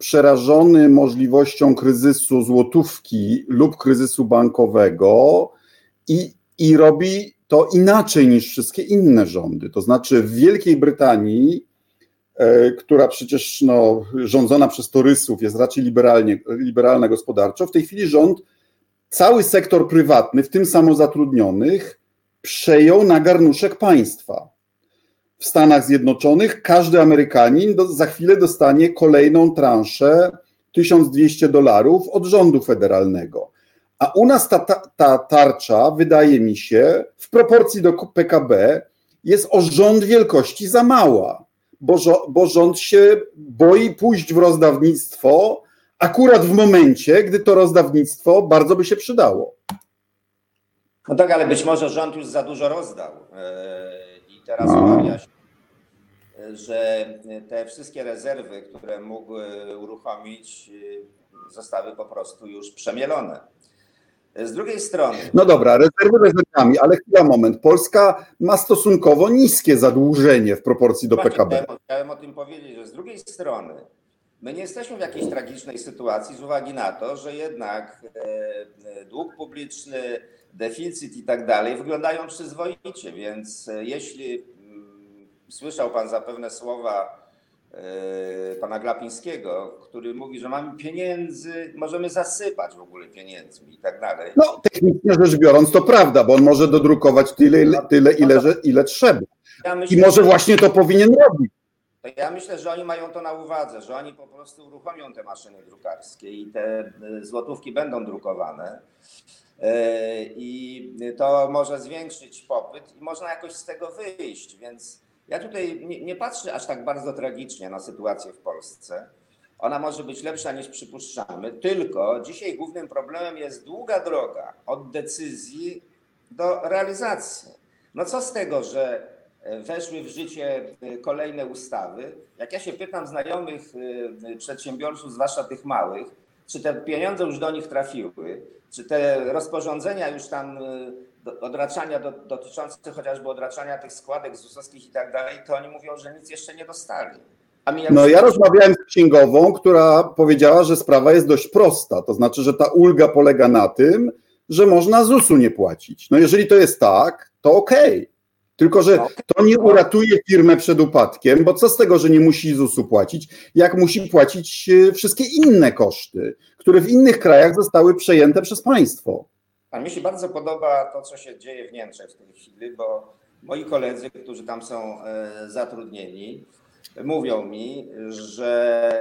[SPEAKER 1] przerażony możliwością kryzysu złotówki lub kryzysu bankowego i, i robi to inaczej niż wszystkie inne rządy. To znaczy w Wielkiej Brytanii, e, która przecież no, rządzona przez torysów jest raczej liberalnie, liberalna gospodarczo, w tej chwili rząd cały sektor prywatny, w tym samozatrudnionych, przejął na garnuszek państwa w Stanach Zjednoczonych każdy Amerykanin do, za chwilę dostanie kolejną transzę 1200 dolarów od rządu federalnego. A u nas ta, ta, ta tarcza, wydaje mi się, w proporcji do PKB jest o rząd wielkości za mała, bo, bo rząd się boi pójść w rozdawnictwo akurat w momencie, gdy to rozdawnictwo bardzo by się przydało.
[SPEAKER 2] No tak, ale być może rząd już za dużo rozdał. E, teraz no. się że te wszystkie rezerwy, które mógł uruchomić, zostały po prostu już przemielone. Z drugiej strony.
[SPEAKER 1] No dobra, rezerwy rezerwami, ale chwila moment. Polska ma stosunkowo niskie zadłużenie w proporcji do PKB.
[SPEAKER 2] Chciałem, o tym powiedzieć, że z drugiej strony my nie jesteśmy w jakiejś tragicznej sytuacji z uwagi na to, że jednak e, dług publiczny, deficyt i tak dalej wyglądają przyzwoicie, więc e, jeśli słyszał Pan zapewne słowa e, pana Glapińskiego, który mówi, że mamy pieniędzy, możemy zasypać w ogóle pieniędzmi i tak dalej.
[SPEAKER 1] No, technicznie rzecz biorąc, to prawda, bo on może dodrukować tyle, ile, tyle ile, ile trzeba. Ja myślę, I może właśnie to powinien robić.
[SPEAKER 2] To ja myślę, że oni mają to na uwadze, że oni po prostu uruchomią te maszyny drukarskie i te y, złotówki będą drukowane. Y, I to może zwiększyć popyt i można jakoś z tego wyjść. Więc ja tutaj nie, nie patrzę aż tak bardzo tragicznie na sytuację w Polsce. Ona może być lepsza niż przypuszczamy, tylko dzisiaj głównym problemem jest długa droga od decyzji do realizacji. No co z tego, że weszły w życie e, kolejne ustawy. Jak ja się pytam znajomych e, przedsiębiorców, zwłaszcza tych małych, czy te pieniądze już do nich trafiły, czy te rozporządzenia już tam odraczania do, dotyczące chociażby odraczania tych składek ZUS-owskich i tak dalej, to oni mówią, że nic jeszcze nie dostali.
[SPEAKER 1] No ja rozmawiałem z księgową, która powiedziała, że sprawa jest dość prosta. To znaczy, że ta ulga polega na tym, że można ZUS-u nie płacić. No jeżeli to jest tak, to okej. Okay. Tylko, że no. to nie uratuje firmę przed upadkiem, bo co z tego, że nie musi ZUS-u płacić, jak musi płacić e, wszystkie inne koszty, które w innych krajach zostały przejęte przez państwo.
[SPEAKER 2] A mi się bardzo podoba to, co się dzieje w Niemczech w tej chwili, bo moi koledzy, którzy tam są e, zatrudnieni, mówią mi, że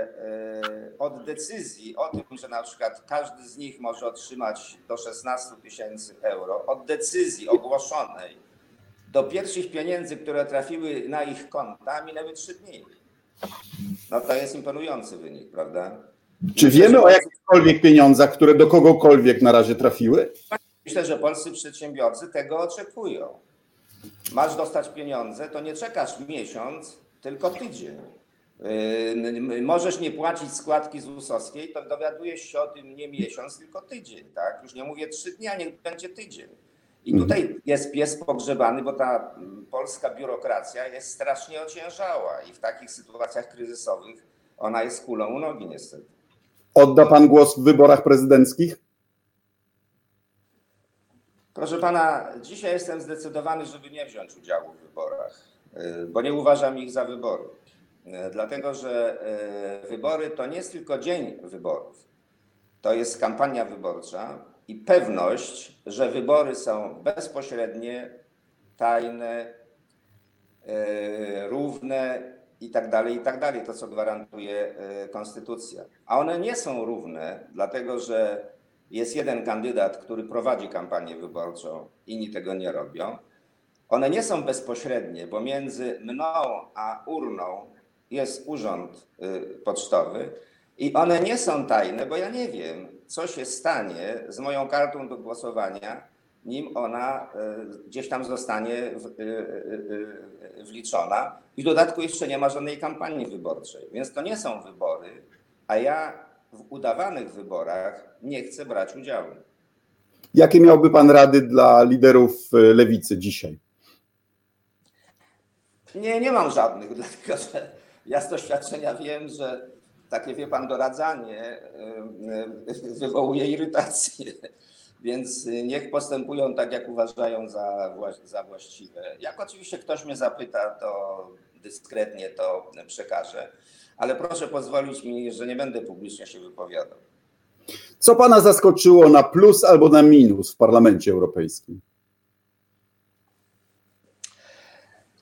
[SPEAKER 2] e, od decyzji o tym, że na przykład każdy z nich może otrzymać do 16 tysięcy euro, od decyzji ogłoszonej, do pierwszych pieniędzy, które trafiły na ich konta, minęły trzy dni. No to jest imponujący wynik, prawda?
[SPEAKER 1] Czy wiemy o jakichkolwiek pieniądzach, które do kogokolwiek na razie trafiły?
[SPEAKER 2] Myślę, że polscy przedsiębiorcy tego oczekują. Masz dostać pieniądze, to nie czekasz miesiąc, tylko tydzień. Yy, możesz nie płacić składki ZUS-owskiej, to dowiadujesz się o tym nie miesiąc, tylko tydzień, tak? Już nie mówię trzy dni, a niech będzie tydzień. I mhm. tutaj jest pies pogrzebany, bo ta polska biurokracja jest strasznie ociężała i w takich sytuacjach kryzysowych ona jest kulą u nogi niestety.
[SPEAKER 1] Odda pan głos w wyborach prezydenckich?
[SPEAKER 2] Proszę pana, dzisiaj jestem zdecydowany, żeby nie wziąć udziału w wyborach, y, bo nie uważam ich za wybory. Y, dlatego, że y, wybory to nie jest tylko dzień wyborów. To jest kampania wyborcza, i pewność, że wybory są bezpośrednie, tajne, e, równe i tak dalej, i tak dalej, to co gwarantuje e, konstytucja. A one nie są równe, dlatego że jest jeden kandydat, który prowadzi kampanię wyborczą, inni tego nie robią. One nie są bezpośrednie, bo między mną a urną jest urząd e, pocztowy i one nie są tajne, bo ja nie wiem, co się stanie z moją kartą do głosowania, nim ona e, gdzieś tam zostanie e, e, wliczona. I w dodatku jeszcze nie ma żadnej kampanii wyborczej, więc to nie są wybory, a ja w udawanych wyborach nie chcę brać udziału.
[SPEAKER 1] Jakie miałby Pan rady dla liderów lewicy dzisiaj?
[SPEAKER 2] Nie, nie mam żadnych, dlatego że ja z doświadczenia wiem, że takie, wie pan, doradzanie wywołuje irytację. Więc niech postępują tak, jak uważają za, za właściwe. Jak oczywiście ktoś mnie zapyta, to dyskretnie to przekażę, ale proszę pozwolić mi, że nie będę publicznie się wypowiadał.
[SPEAKER 1] Co pana zaskoczyło na plus albo na minus w Parlamencie Europejskim?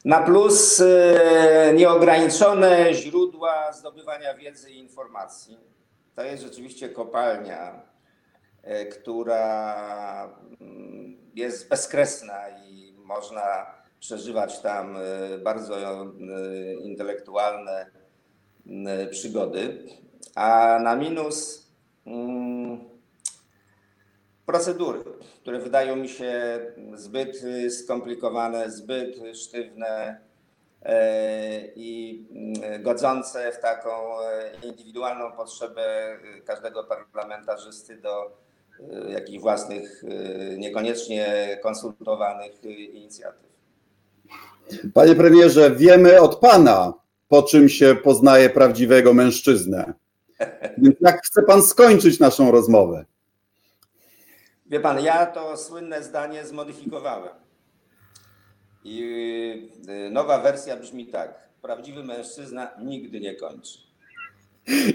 [SPEAKER 2] Na plus e, nieograniczone źródła zdobywania wiedzy i informacji. To jest rzeczywiście kopalnia, która mm, jest bezkresna i można przeżywać tam e, bardzo intelektualne przygody. A na minus mm, procedury, które wydają mi się zbyt skomplikowane, zbyt sztywne i mm, godzące w taką indywidualną potrzebę każdego parlamentarzysty do jakichś własnych, niekoniecznie konsultowanych inicjatyw.
[SPEAKER 1] Panie premierze, wiemy od pana, po czym się poznaje prawdziwego mężczyznę. Więc jak chce pan skończyć naszą rozmowę?
[SPEAKER 2] Wie pan, ja to słynne zdanie zmodyfikowałem. I y, nowa wersja brzmi tak: prawdziwy mężczyzna nigdy nie kończy.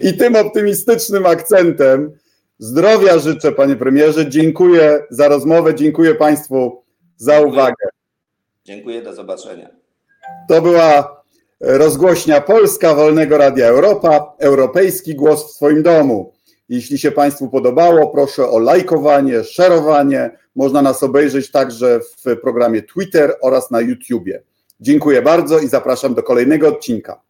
[SPEAKER 1] I tym optymistycznym akcentem zdrowia życzę, panie premierze. Dziękuję za rozmowę, dziękuję państwu za uwagę.
[SPEAKER 2] Dziękuję, do zobaczenia.
[SPEAKER 1] To była rozgłośnia Polska Wolnego Radia Europa, europejski głos w swoim domu. Jeśli się Państwu podobało, proszę o lajkowanie, szerowanie. Można nas obejrzeć także w programie Twitter oraz na YouTubie. Dziękuję bardzo i zapraszam do kolejnego odcinka.